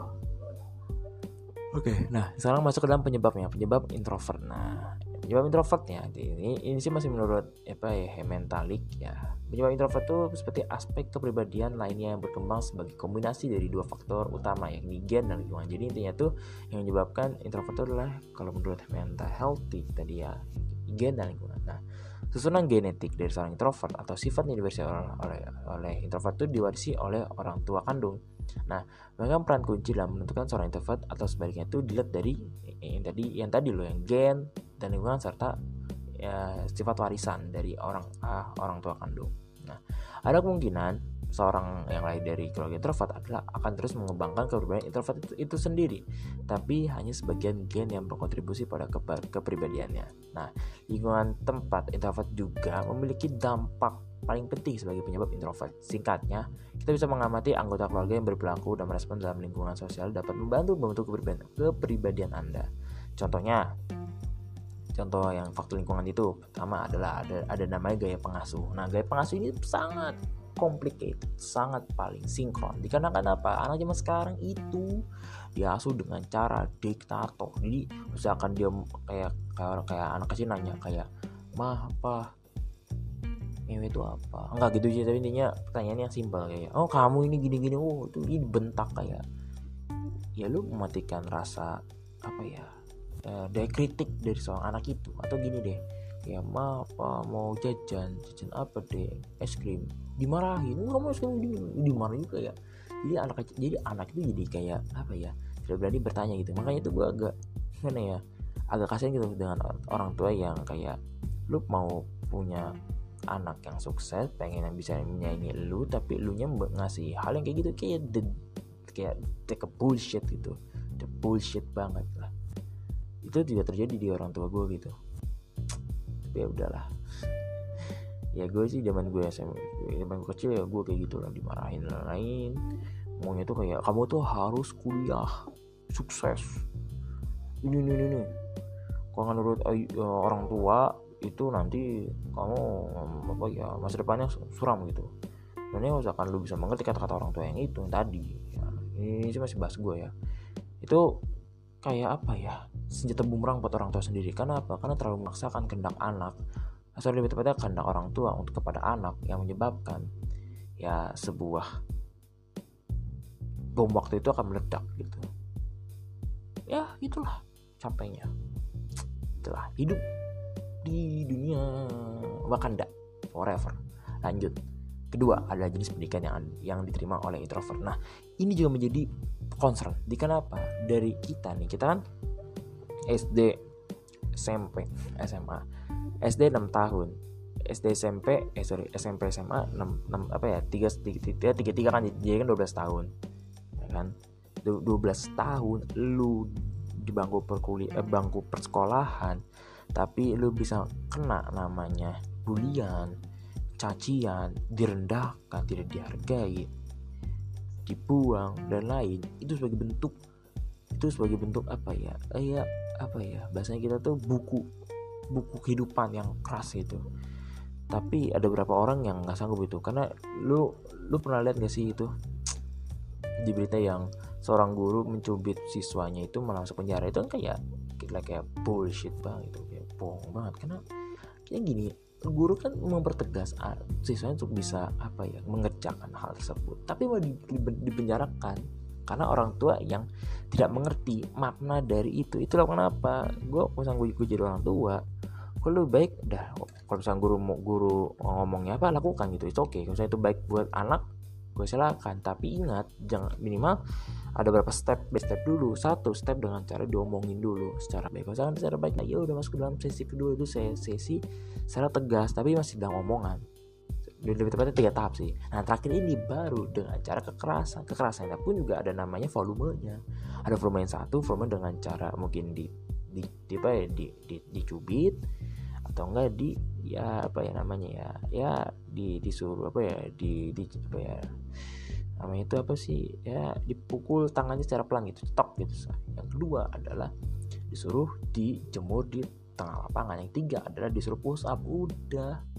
Oke, nah sekarang masuk ke dalam penyebabnya, penyebab introvert. Nah, penyebab introvertnya ini ini sih masih menurut apa ya Hementalik ya. Penyebab introvert itu seperti aspek kepribadian lainnya yang berkembang sebagai kombinasi dari dua faktor utama yakni gen dan lingkungan. Jadi intinya tuh yang menyebabkan introvert itu adalah kalau menurut mental healthy tadi ya gen dan lingkungan. Nah, Susunan genetik dari seorang introvert atau sifat diwarisi oleh, oleh, oleh introvert itu diwarisi oleh orang tua kandung. Nah, memegang peran kunci dalam menentukan seorang introvert atau sebaliknya itu dilihat dari yang tadi yang tadi loh yang gen dan lingkungan serta ya, sifat warisan dari orang ah, orang tua kandung. Nah, ada kemungkinan seorang yang lain dari keluarga introvert adalah akan terus mengembangkan kepribadian introvert itu, itu sendiri, tapi hanya sebagian gen yang berkontribusi pada ke kepribadiannya. Nah, lingkungan tempat introvert juga memiliki dampak paling penting sebagai penyebab introvert. Singkatnya, kita bisa mengamati anggota keluarga yang berperilaku dan merespon dalam lingkungan sosial dapat membantu membentuk kepribadian, Anda. Contohnya, contoh yang faktor lingkungan itu pertama adalah ada ada namanya gaya pengasuh. Nah, gaya pengasuh ini sangat complicated, sangat paling sinkron. Dikarenakan apa? Anak zaman sekarang itu diasuh dengan cara diktator. Jadi misalkan dia kayak kayak kayak anak kecil nanya kayak mah apa ngewe itu apa? Enggak gitu sih tapi intinya pertanyaannya simpel kayak oh kamu ini gini gini oh itu ini bentak kayak ya lu mematikan rasa apa ya eh, dari kritik dari seorang anak itu. Atau gini deh ya ma apa mau jajan jajan apa deh es krim dimarahin. Nggak mau es krim dimarahin kayak jadi anak jadi anak itu jadi kayak apa ya tidak berani bertanya gitu. Makanya itu gue agak gimana ya agak kasihan gitu dengan orang tua yang kayak lu mau punya anak yang sukses pengen yang bisa menyaingi lu tapi lu nya ngasih hal yang kayak gitu kayak the kayak take a bullshit gitu. The bullshit banget lah. Itu juga terjadi di orang tua gue gitu. Tapi ya udahlah. Ya gue sih zaman gue SMA zaman gue kecil ya gue kayak gitu lah dimarahin lain maunya tuh kayak kamu tuh harus kuliah. Sukses. Ini ini ini kalau menurut uh, orang tua itu nanti kamu apa ya masa depannya suram gitu. Ya misalkan lu bisa mengerti kata-kata orang tua yang itu yang tadi ya, ini sih masih bahas gue ya. Itu kayak apa ya senjata bumerang buat orang tua sendiri. Karena apa? Karena terlalu memaksakan kehendak anak atau lebih tepatnya kehendak orang tua untuk kepada anak yang menyebabkan ya sebuah bom waktu itu akan meledak gitu. Ya itulah capeknya. Itulah hidup di dunia Wakanda forever. Lanjut. Kedua adalah jenis pendidikan yang yang diterima oleh introvert. Nah ini juga menjadi concern. Di kenapa? Dari kita nih kita kan SD SMP SMA SD 6 tahun. SD SMP eh sorry SMP SMA 6, 6 apa ya 3 3 3, 3 kan jadi kan 12 tahun ya kan? 12 tahun lu di bangku perkuliah eh, bangku persekolahan tapi lu bisa kena namanya bulian cacian direndahkan tidak dihargai dibuang dan lain. Itu sebagai bentuk itu sebagai bentuk apa ya? Kayak apa ya? Bahasanya kita tuh buku buku kehidupan yang keras itu tapi ada beberapa orang yang nggak sanggup itu. Karena lu lu pernah lihat gak sih itu? Di berita yang seorang guru mencubit siswanya itu malah masuk penjara. Itu kan kayak kayak bullshit banget itu bohong banget. Karena kayak gini guru kan mempertegas siswanya untuk bisa apa ya mengerjakan hal tersebut. Tapi mau dipenjarakan karena orang tua yang tidak mengerti makna dari itu. Itulah kenapa gue misalnya gue, gue jadi orang tua gue lebih baik udah kalau misalnya guru mau guru ngomongnya apa lakukan gitu. Itu oke okay. misalnya itu baik buat anak gue silakan. Tapi ingat jangan minimal ada beberapa step by step dulu. Satu step dengan cara diomongin dulu. Secara baik. Misalkan secara baik ya udah masuk ke dalam sesi kedua itu sesi secara tegas tapi masih dalam omongan. Lebih tepatnya tiga tahap sih. Nah terakhir ini baru dengan cara kekerasan. Kekerasannya pun juga ada namanya volumenya. Ada volume yang satu volume dengan cara mungkin di di, di apa ya di, di, dicubit atau enggak di ya apa ya namanya ya ya di disuruh apa ya di, di apa ya namanya itu apa sih ya dipukul tangannya secara pelan gitu stop gitu yang kedua adalah disuruh dijemur di tengah lapangan yang tiga adalah disuruh push up udah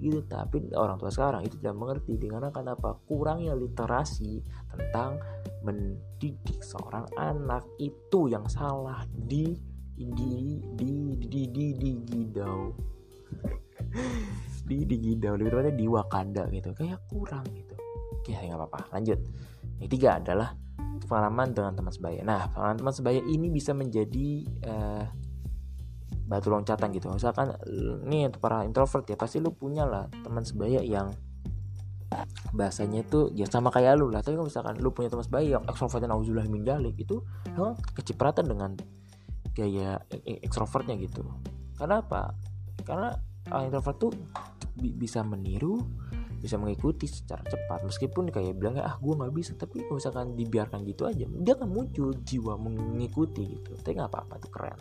gitu. Tapi orang tua sekarang itu tidak mengerti dengan kenapa kurangnya literasi tentang mendidik seorang anak itu yang salah di di di di di di, gidau. Di di gidau. Lebih tepatnya di Wakanda gitu. Kayak kurang gitu. Oke nggak apa-apa. Lanjut. Yang tiga adalah pengalaman dengan teman sebaya. Nah pengalaman teman sebaya ini bisa menjadi uh, batu loncatan gitu. Misalkan nih para introvert ya pasti lu punya lah teman sebaya yang bahasanya itu ya sama kayak lu lah. Tapi kalau misalkan lu punya teman sebaya yang ekstrovert dan auzubillah min itu emang kecipratan dengan gaya ekstrovertnya gitu. Karena apa? Karena introvert tuh bisa meniru bisa mengikuti secara cepat. Meskipun kayak bilang ah gue nggak bisa. Tapi kalau misalkan dibiarkan gitu aja dia akan muncul jiwa mengikuti gitu. Tapi nggak apa-apa tuh keren.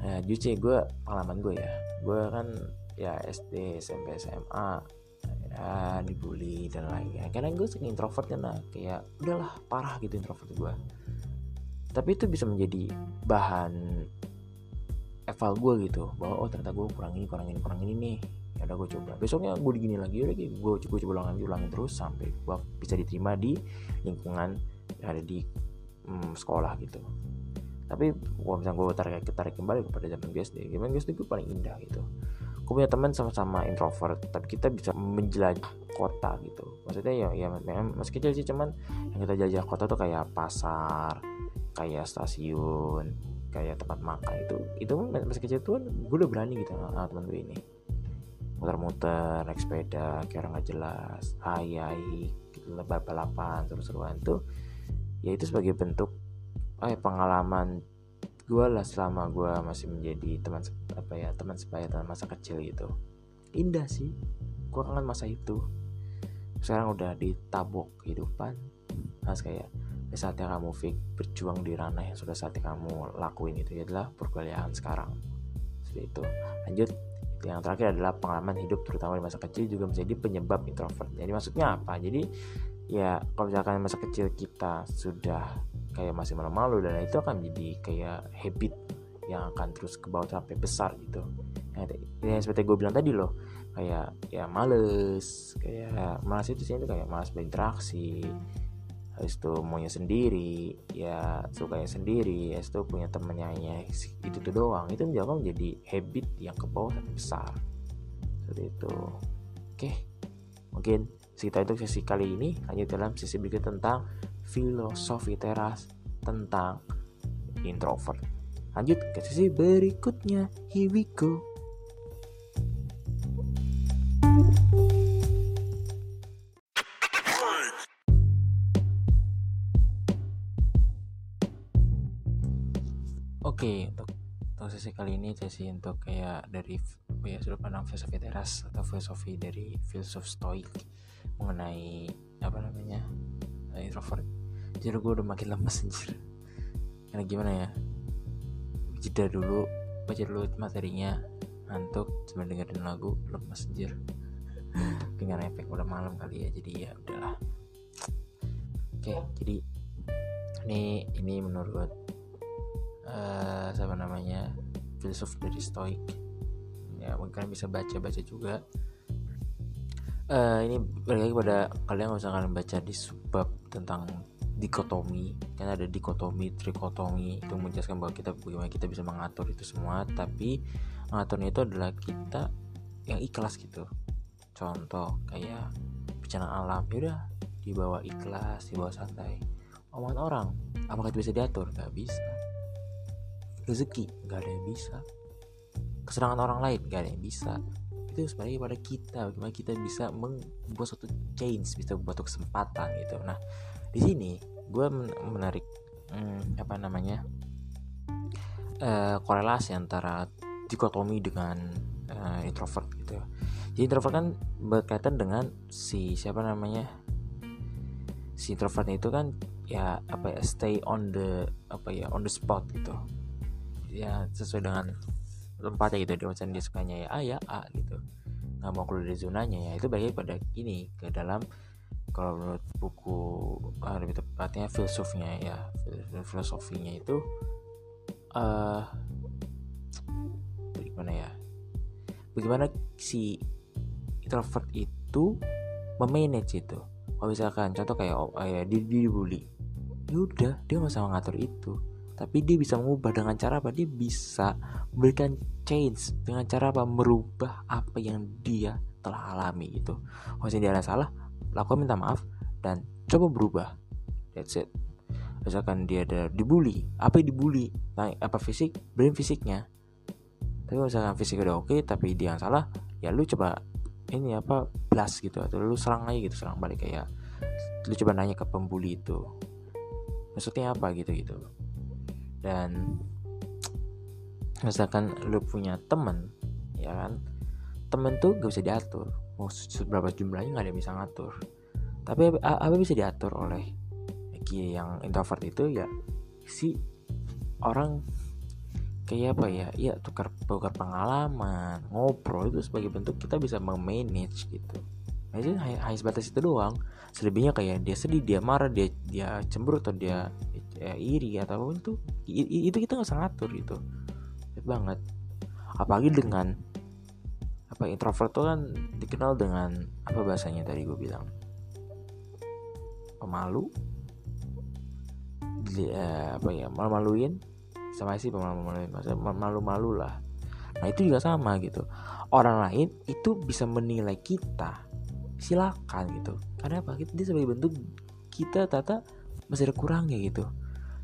Nah jujur gue pengalaman gue ya. Gue kan ya SD SMP SMA ya dibully dan lain-lain. Karena gue sering introvert karena kayak udahlah parah gitu introvert gue tapi itu bisa menjadi bahan eval gue gitu bahwa oh ternyata gue kurang ini kurang ini kurang ini nih ya udah gue coba. Besoknya gue digini lagi udah gue gue coba ulangin ulangin terus sampai gue bisa diterima di lingkungan yang ada di hmm, sekolah gitu. Tapi kalau misalnya gue tarik tarik kembali kepada zaman SD zaman SD gue paling indah gitu. Gue punya teman sama-sama introvert tapi kita bisa menjelajah kota gitu. Maksudnya ya ya memang masih kecil sih cuman yang kita jajah kota tuh kayak pasar kayak stasiun kayak tempat makan itu itu masih kecil tuh gue udah berani gitu sama teman gue ini. Muter-muter naik sepeda kayak orang gak jelas ayai lebar balapan seru-seruan tuh ya itu sebagai bentuk eh, pengalaman gue lah selama gue masih menjadi teman apa ya teman sebaya teman masa kecil gitu. Indah sih gue kangen masa itu. Sekarang udah ditabok kehidupan harus kayak saatnya kamu fik berjuang di ranah yang sudah saatnya kamu lakuin itu adalah perkuliahan sekarang. Seperti itu. Lanjut. Yang terakhir adalah pengalaman hidup terutama di masa kecil juga menjadi penyebab introvert. Jadi maksudnya apa? Jadi ya kalau misalkan masa kecil kita sudah kayak masih malu-malu dan itu akan menjadi kayak habit yang akan terus ke bawah sampai besar gitu. Yang, seperti gue bilang tadi loh kayak ya males kayak malas itu sih itu kayak malas berinteraksi habis itu maunya sendiri ya sukanya sendiri habis itu punya temennya itu tuh doang. Itu menjadi menjadi habit yang ke bawah besar. Seperti itu. Oke mungkin sekitar itu sesi kali ini. Lanjut dalam sesi berikut tentang filosofi teras tentang introvert. Lanjut ke sesi berikutnya. Here we go sesi kali ini sesi untuk kayak dari ya sudut pandang filosofi teras atau filosofi dari filsuf stoik mengenai apa namanya introvert. Jadi gue udah makin lemes anjir. Karena gimana ya? Jeda dulu, baca dulu materinya, ngantuk, cuma dengerin lagu, lemes anjir. Dengan efek udah malam kali ya, jadi ya udahlah. Oke, jadi ini ini menurut uh, siapa namanya filsuf dari stoik ya mungkin bisa baca baca juga. Uh, ini balik lagi pada kalian kalau misalkan baca di subbab tentang dikotomi. Kan ada dikotomi trikotomi. Itu menjelaskan bahwa kita bagaimana kita bisa mengatur itu semua. Tapi mengaturnya itu adalah kita yang ikhlas gitu. Contoh kayak bencana alam. Yaudah dibawa ikhlas dibawa santai. Omongan orang. Apakah itu bisa diatur? Nggak bisa rezeki gak ada yang bisa. Kesenangan orang lain gak ada yang bisa. Itu sebenarnya pada kita bagaimana kita bisa membuat suatu change bisa membuat kesempatan gitu. Nah di sini gue menarik hmm, apa namanya uh, korelasi antara dikotomi dengan uh, introvert gitu. Jadi introvert kan berkaitan dengan si siapa namanya si introvert itu kan ya apa ya stay on the apa ya on the spot gitu ya sesuai dengan tempatnya gitu dia macam dia sukanya ya A ya A gitu. Nggak mau keluar dari zonanya ya itu bagi pada ini ke dalam kalau menurut buku uh, lebih tepatnya filsufnya ya filosofinya itu uh, bagaimana ya bagaimana si introvert itu memanage itu. Kalau misalkan contoh kayak oh, ya dia, dibully ya udah dia nggak usah ngatur itu tapi dia bisa mengubah dengan cara apa? Dia bisa memberikan change dengan cara apa? Merubah apa yang dia telah alami gitu. Kalau dia ada salah lakukan minta maaf dan coba berubah. That's it. Misalkan dia ada dibully. Apa yang dibully? Nah, apa fisik? Brain fisiknya. Tapi misalkan fisik udah oke tapi dia yang salah ya lu coba ini apa? Blast gitu atau lu serang aja gitu serang balik kayak lu coba nanya ke pembuli itu. Maksudnya apa? Gitu gitu dan misalkan lu punya temen ya kan? Temen tuh gak bisa diatur. Mau seberapa jumlahnya nggak ada yang bisa ngatur. Tapi apa bisa diatur oleh yang introvert itu? Ya si orang kayak apa ya? Ya tukar tukar pengalaman ngobrol itu sebagai bentuk kita bisa memanage gitu. Itu hanya sebatas itu doang. Selebihnya kayak dia sedih dia marah dia dia cemburu atau dia ya, iri atau apa pun itu itu kita nggak usah ngatur gitu. Banget. Apalagi dengan apa introvert tuh kan dikenal dengan apa bahasanya tadi gue bilang? Pemalu? Dia, apa ya malu-maluin sama sih pemalu-maluin malu-malu lah. Nah itu juga sama gitu. Orang lain itu bisa menilai kita. Silakan gitu. Karena apa? Kita dia sebagai bentuk kita tata masih ada kurangnya gitu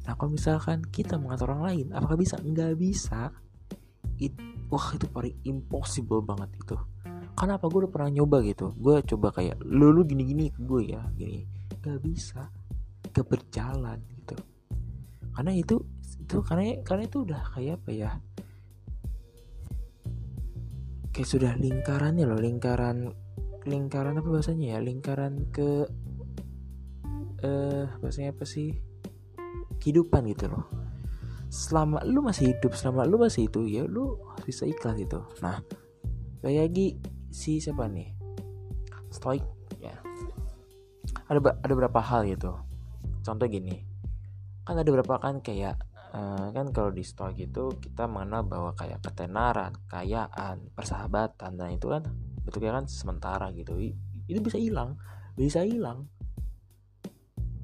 Nah kalau misalkan kita mengatur orang lain, apakah bisa? Nggak bisa. It, wah itu paling impossible banget itu. Karena apa? Gue udah pernah nyoba gitu. Gue coba kayak lu lu gini gini ke gue ya, gini. Gak bisa, gak berjalan gitu. Karena itu itu karena karena itu udah kayak apa ya? Kayak sudah lingkarannya loh, lingkaran lingkaran apa bahasanya ya? Lingkaran ke eh uh, bahasanya apa sih? Kehidupan gitu loh. Selama lu masih hidup selama lu masih itu ya lu bisa ikhlas itu nah kayak lagi si siapa nih? Stoik ya. Ada ada berapa hal gitu. Contoh gini kan ada berapa kan kayak uh, kan kalau di stoik itu kita mengenal bahwa kayak ketenaran kekayaan persahabatan dan itu kan bentuknya kan sementara gitu. Itu bisa hilang bisa hilang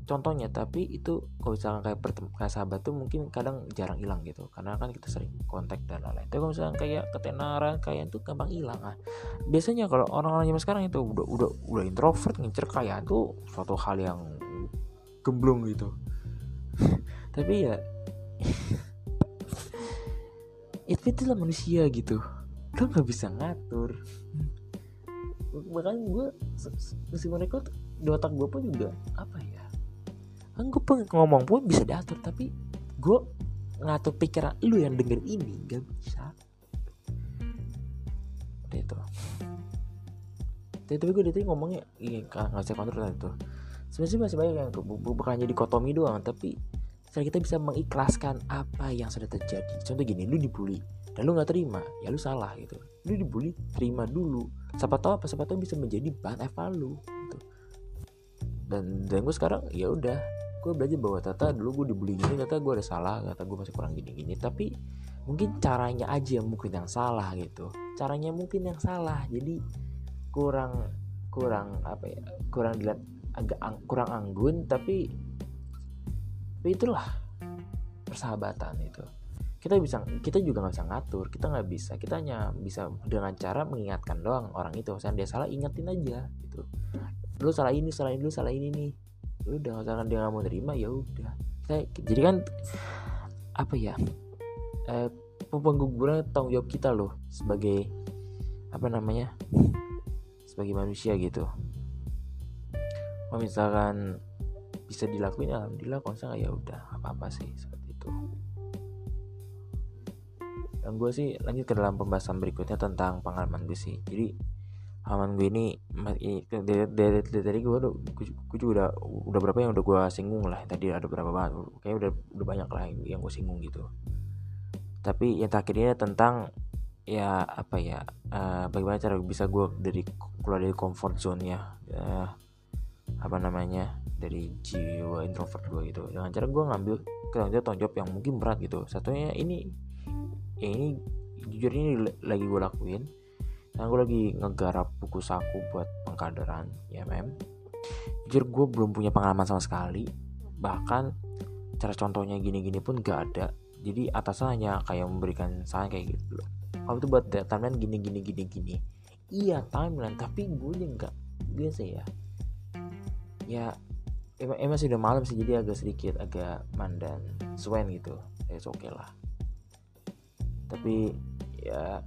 contohnya tapi itu kalau misalkan kayak pertemuan sahabat tuh mungkin kadang jarang hilang gitu karena kan kita sering kontak dan lain-lain. Tapi kalau misalkan kayak ketenaran kayak itu gampang hilang ah. Biasanya kalau orang-orang zaman sekarang itu udah udah udah introvert ngincer kaya itu suatu hal yang gemblong gitu. Tapi ya itu itulah manusia gitu. Lo nggak bisa ngatur. Bahkan gue si mereka di otak gue pun juga apa ya kan gue pengen ngomong pun bisa diatur tapi gue ngatur pikiran lu yang denger ini gak bisa. Itu. Tapi gue dari ngomongnya iya nggak bisa kontrol itu. Sebenarnya masih banyak yang bukan jadi kotomi doang tapi setelah kita bisa mengikhlaskan apa yang sudah terjadi. Contoh gini lu dibully dan lu nggak terima ya lu salah gitu. Lu dibully terima dulu. Siapa tahu apa siapa tahu bisa menjadi bahan evalu gitu. Dan dan gue sekarang ya udah gue belajar bahwa tata dulu gue dibully gini tata gue ada salah tata gue masih kurang gini-gini. Tapi mungkin caranya aja yang mungkin yang salah gitu. Caranya mungkin yang salah. Jadi kurang kurang apa ya kurang dilihat agak ang, kurang anggun tapi tapi itulah persahabatan itu. Kita bisa kita juga nggak bisa ngatur. Kita nggak bisa kita hanya bisa dengan cara mengingatkan doang orang itu. Misalnya dia salah ingetin aja gitu. Lu salah ini salah ini lu salah ini nih udah misalkan dia nggak mau terima ya udah. Jadi kan apa ya eh, pengguguran tanggung jawab kita loh sebagai apa namanya sebagai manusia gitu. Kalau misalkan bisa dilakuin alhamdulillah. Kalau misalnya ya udah apa apa sih seperti itu. Dan gue sih lanjut ke dalam pembahasan berikutnya tentang pengalaman gue sih. Jadi aman gue ini dari, dari, dari tadi gue udah gue juga udah udah berapa yang udah gue singgung lah. Tadi ada berapa banget kayaknya udah udah banyak lah yang, yang gue singgung gitu. Tapi yang terakhir ini tentang ya apa ya uh, bagaimana cara bisa gue dari keluar dari comfort zone ya uh, apa namanya dari jiwa introvert gue gitu. Dengan cara gue ngambil kerja tanggung jawab yang mungkin berat gitu. Satunya ini ini jujur ini lagi gue lakuin Nah gue lagi ngegarap buku saku buat pengkaderan mem Jujur gue belum punya pengalaman sama sekali. Bahkan cara contohnya gini-gini pun gak ada. Jadi atasnya hanya kayak memberikan saran kayak gitu. Loh Kalau itu buat timeline gini-gini gini-gini Iya timeline. Tapi gue juga gak biasa ya. Ya emang, emang sudah malam sih jadi agak sedikit agak mandan swen gitu. Ya oke okay lah. Tapi ya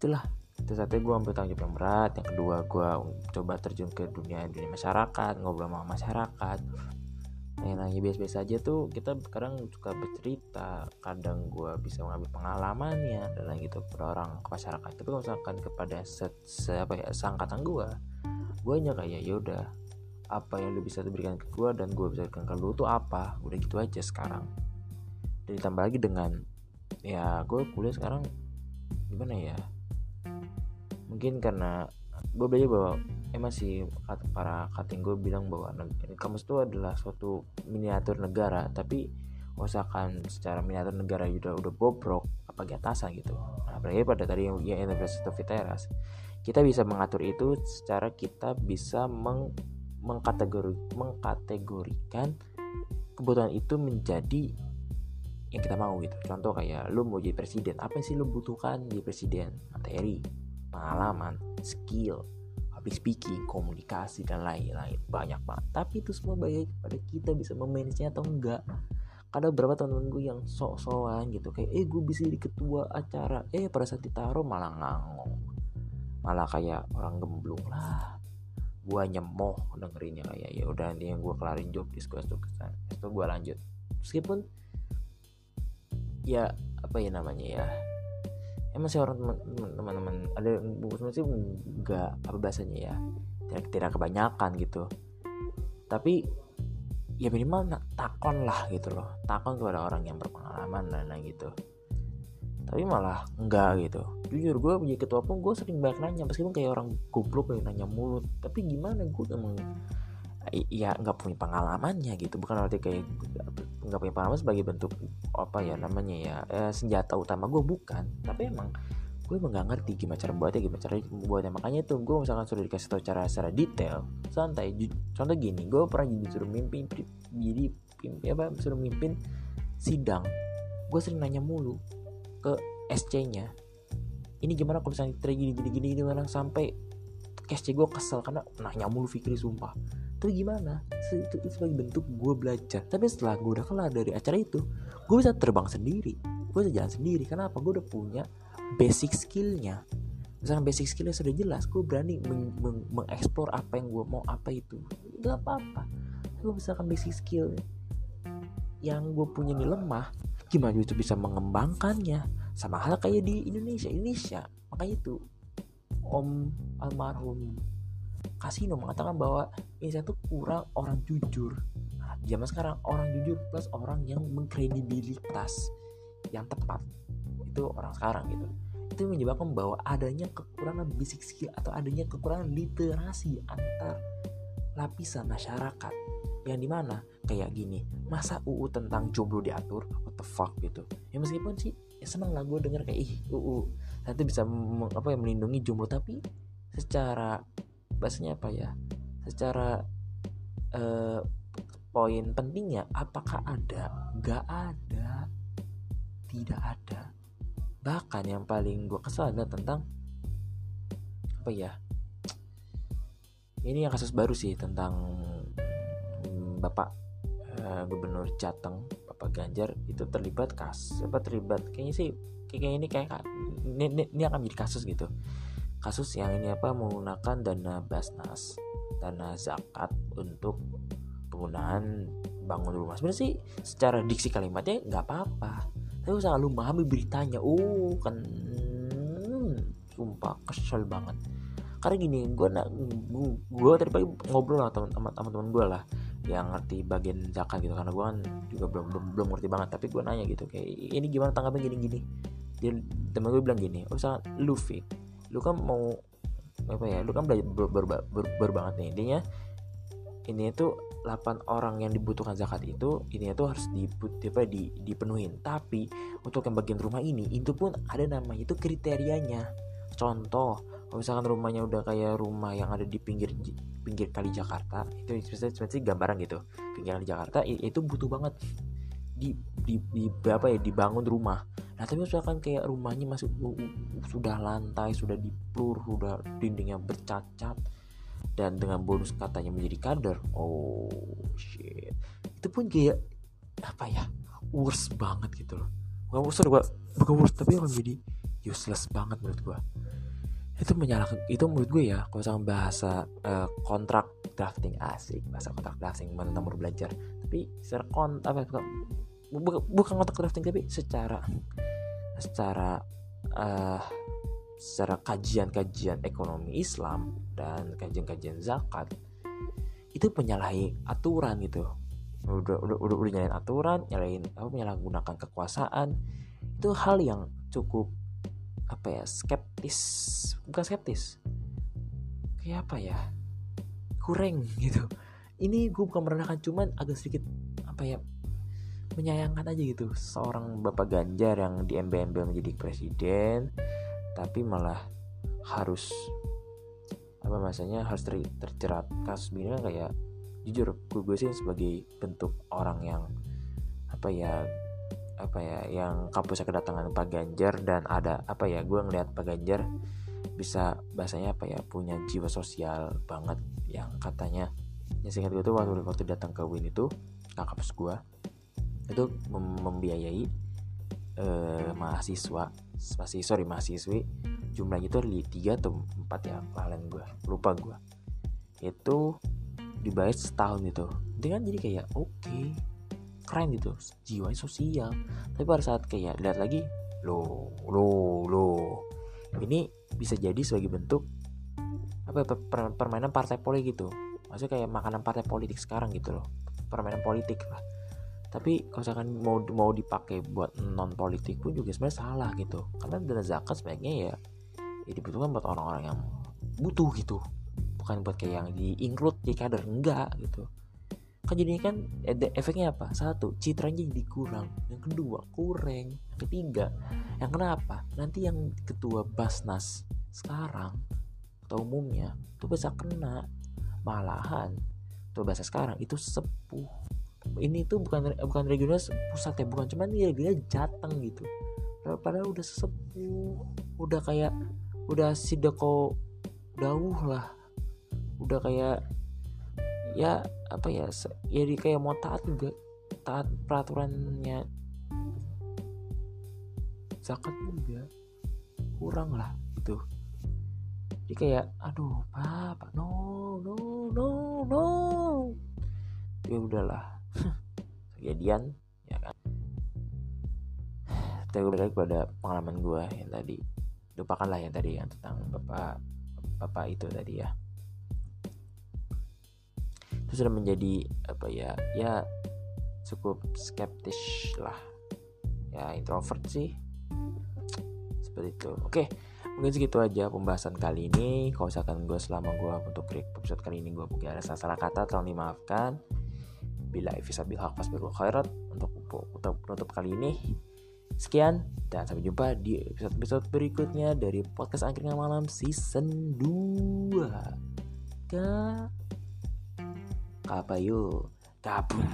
itulah. Itu saatnya gue ambil tanggung jawab yang berat. Yang kedua gue coba terjun ke dunia dunia masyarakat ngobrol sama masyarakat. Nanya-nanya biasa-biasa aja tuh kita sekarang suka bercerita. Kadang gue bisa mengambil pengalamannya dan lain gitu kepada orang ke masyarakat. Tapi kalau misalkan kepada se, se apa ya seangkatan gue gue hanya kayak ya udah apa yang lu bisa berikan ke gue dan gue bisa berikan ke lu tuh apa? Udah gitu aja sekarang. Dan ditambah lagi dengan ya gue kuliah sekarang gimana ya mungkin karena gue belajar bahwa emang sih para kating gue bilang bahwa kampus itu adalah suatu miniatur negara tapi usahakan secara miniatur negara udah udah bobrok apalagi atasan gitu. Nah, apalagi pada tadi yang ya, University of Viteras kita bisa mengatur itu secara kita bisa meng, mengkategori, mengkategorikan kebutuhan itu menjadi yang kita mau gitu. Contoh kayak lu mau jadi presiden apa sih lu butuhkan di presiden? Materi pengalaman, skill, public speaking, komunikasi dan lain-lain. Banyak banget. Tapi itu semua baik pada kita bisa memanage atau enggak. Ada beberapa teman-teman gue yang sok-sokan gitu. Kayak eh gue bisa jadi ketua acara. Eh pada saat ditaruh malah ngangong malah kayak orang gemblung lah. Gue nyemoh dengerinnya kayak ya udah nanti yang gue kelarin job di tuh kesan itu gue lanjut. Meskipun ya apa ya namanya ya emang sih orang teman-teman ada buku sih nggak apa bahasanya ya tidak, tidak kebanyakan gitu. Tapi ya minimal takon lah gitu loh. Takon kepada orang yang berpengalaman dan lain gitu. Tapi malah enggak gitu. Jujur gue punya ketua pun gue sering banyak nanya meskipun kayak orang goblok kayak nanya mulut. Tapi gimana gue emang ya nggak punya pengalamannya gitu. Bukan arti kayak nggak punya pengalaman sebagai bentuk apa ya namanya ya eh, senjata utama gue bukan tapi emang gue emang gak ngerti gimana cara buatnya gimana cara buatnya makanya tuh gue misalkan sudah dikasih tahu cara secara detail santai contoh gini gue pernah disuruh mimpin jadi ya apa suruh mimpin sidang gue sering nanya mulu ke SC nya ini gimana kalau misalnya terjadi gini gini gini gimana sampai SC gue kesel karena nanya mulu Fikri sumpah tapi gimana? Itu, itu sebagai bentuk gue belajar. Tapi setelah gue udah kelar dari acara itu gue bisa terbang sendiri. Gue bisa jalan sendiri. Kenapa? Gue udah punya basic skillnya. Misalnya basic skillnya sudah jelas gue berani mengeksplor meng apa yang gue mau apa itu. Gak apa-apa. Gue misalkan basic skill yang gue punya ini lemah gimana itu bisa mengembangkannya? Sama hal kayak di Indonesia. Indonesia makanya itu Om almarhum Kasino mengatakan bahwa Indonesia itu kurang orang jujur. Nah, zaman sekarang orang jujur plus orang yang mengkredibilitas yang tepat. Itu orang sekarang gitu. Itu menyebabkan bahwa adanya kekurangan basic skill atau adanya kekurangan literasi antar lapisan masyarakat. Yang di mana kayak gini masa UU tentang jomblo diatur? What the fuck gitu. Ya meskipun sih ya seneng lah gue denger kayak ih UU nanti bisa apa ya melindungi jomblo. Tapi secara bahasanya apa ya? Secara uh, poin pentingnya apakah ada? Gak ada. Tidak ada. Bahkan yang paling gue kesal adalah tentang apa ya? Ini yang kasus baru sih tentang hmm, bapak uh, gubernur Jateng bapak Ganjar itu terlibat kas apa terlibat kayaknya sih kayaknya ini kayak ini, ini, ini akan menjadi kasus gitu kasus yang ini apa? Menggunakan dana basnas dana zakat untuk penggunaan bangun rumah. Sebenarnya sih secara diksi kalimatnya nggak apa-apa. Tapi usah lu memahami beritanya oh kan sumpah kesel banget. Karena gini gue nak gue tadi pagi ngobrol sama teman-teman gue lah yang ngerti bagian zakat gitu. Karena gue kan juga belum belum belum ngerti banget. Tapi gue nanya gitu kayak ini gimana tanggapnya gini gini dia temen gue bilang gini usah lu fit lu kan mau apa ya lu kan belajar ber, ber, ber, ber, banget nih. Intinya ini itu 8 orang yang dibutuhkan zakat itu ini itu harus diput, apa, di, dipenuhin. Tapi untuk yang bagian rumah ini itu pun ada namanya itu kriterianya. Contoh kalau misalkan rumahnya udah kayak rumah yang ada di pinggir pinggir kali Jakarta itu seperti gambaran gitu. Pinggir kali Jakarta itu butuh banget di, di, di berapa ya dibangun rumah. Nah tapi misalkan kayak rumahnya masih sudah lantai sudah dipur sudah dindingnya bercacat dan dengan bonus katanya menjadi kader oh shit. Itu pun kayak apa ya worst banget gitu loh. Bukan worst gua bukan worst tapi emang jadi useless banget menurut gua. Itu menyalahkan itu menurut gue ya kalau misalnya bahasa uh, kontrak drafting asik bahasa kontrak drafting nomor belajar. Tapi secara kont apa bukan, kontrak drafting tapi secara secara uh, secara kajian-kajian ekonomi Islam dan kajian-kajian zakat itu menyalahi aturan gitu. Udah udah udah, udah nyalain aturan nyalain apa menyalahgunakan kekuasaan itu hal yang cukup apa ya skeptis bukan skeptis kayak apa ya kurang gitu. Ini gue bukan merendahkan cuman agak sedikit apa ya menyayangkan aja gitu. Seorang bapak Ganjar yang di MBMB menjadi presiden tapi malah harus apa masanya harus ter, terjerat kasus begini kan kayak jujur gue, sih sebagai bentuk orang yang apa ya apa ya yang kampusnya kedatangan Pak Ganjar dan ada apa ya gue ngeliat Pak Ganjar bisa bahasanya apa ya punya jiwa sosial banget yang katanya yang singkat gue tuh waktu waktu datang ke Win itu ke kampus gue itu mem membiayai uh, mahasiswa masih sorry mahasiswi. Jumlahnya itu ada tiga atau empat ya kalian gue lupa gue itu dibayar setahun itu. Dengan jadi kayak oke okay, keren gitu jiwa sosial. Tapi pada saat kayak lihat lagi lo lo lo ini bisa jadi sebagai bentuk apa ya, permainan partai politik gitu. Maksudnya kayak makanan partai politik sekarang gitu loh. Permainan politik lah tapi kalau misalkan mau mau dipakai buat non politik pun juga sebenarnya salah gitu. Karena dana zakat sebaiknya ya ya dibutuhkan buat orang-orang yang butuh gitu. Bukan buat kayak yang di include di kader. Enggak gitu. Kan jadinya kan efeknya apa? Satu citranya jadi kurang. Yang kedua kurang yang ketiga yang kenapa? Nanti yang ketua basnas sekarang atau umumnya tuh bisa kena malahan. Tuh bahasa sekarang itu sepuh ini tuh bukan bukan regional pusat ya bukan cuman dia dia jateng gitu. Padahal udah sesepuh udah kayak udah sideko dawuh lah. Udah kayak ya apa ya ya di kayak mau taat juga taat peraturannya. Zakat juga kurang lah gitu. Jadi kayak aduh pak pak no no no no. Ya udahlah kejadian ya kan? Kita balik pada pengalaman gue yang tadi. Lupakanlah yang tadi yang tentang bapak bapak itu tadi ya. Itu sudah menjadi apa ya ya cukup skeptis lah. Ya introvert sih. Seperti itu. Oke mungkin segitu aja pembahasan kali ini. Kalau misalkan gue selama gue untuk episode kali ini gue mungkin ada salah-salah kata tolong dimaafkan bila bil haq fasbirul khairat untuk penutup kali ini. Sekian dan sampai jumpa di episode-episode berikutnya dari podcast angkringan malam season 2 ka apa yuk kabum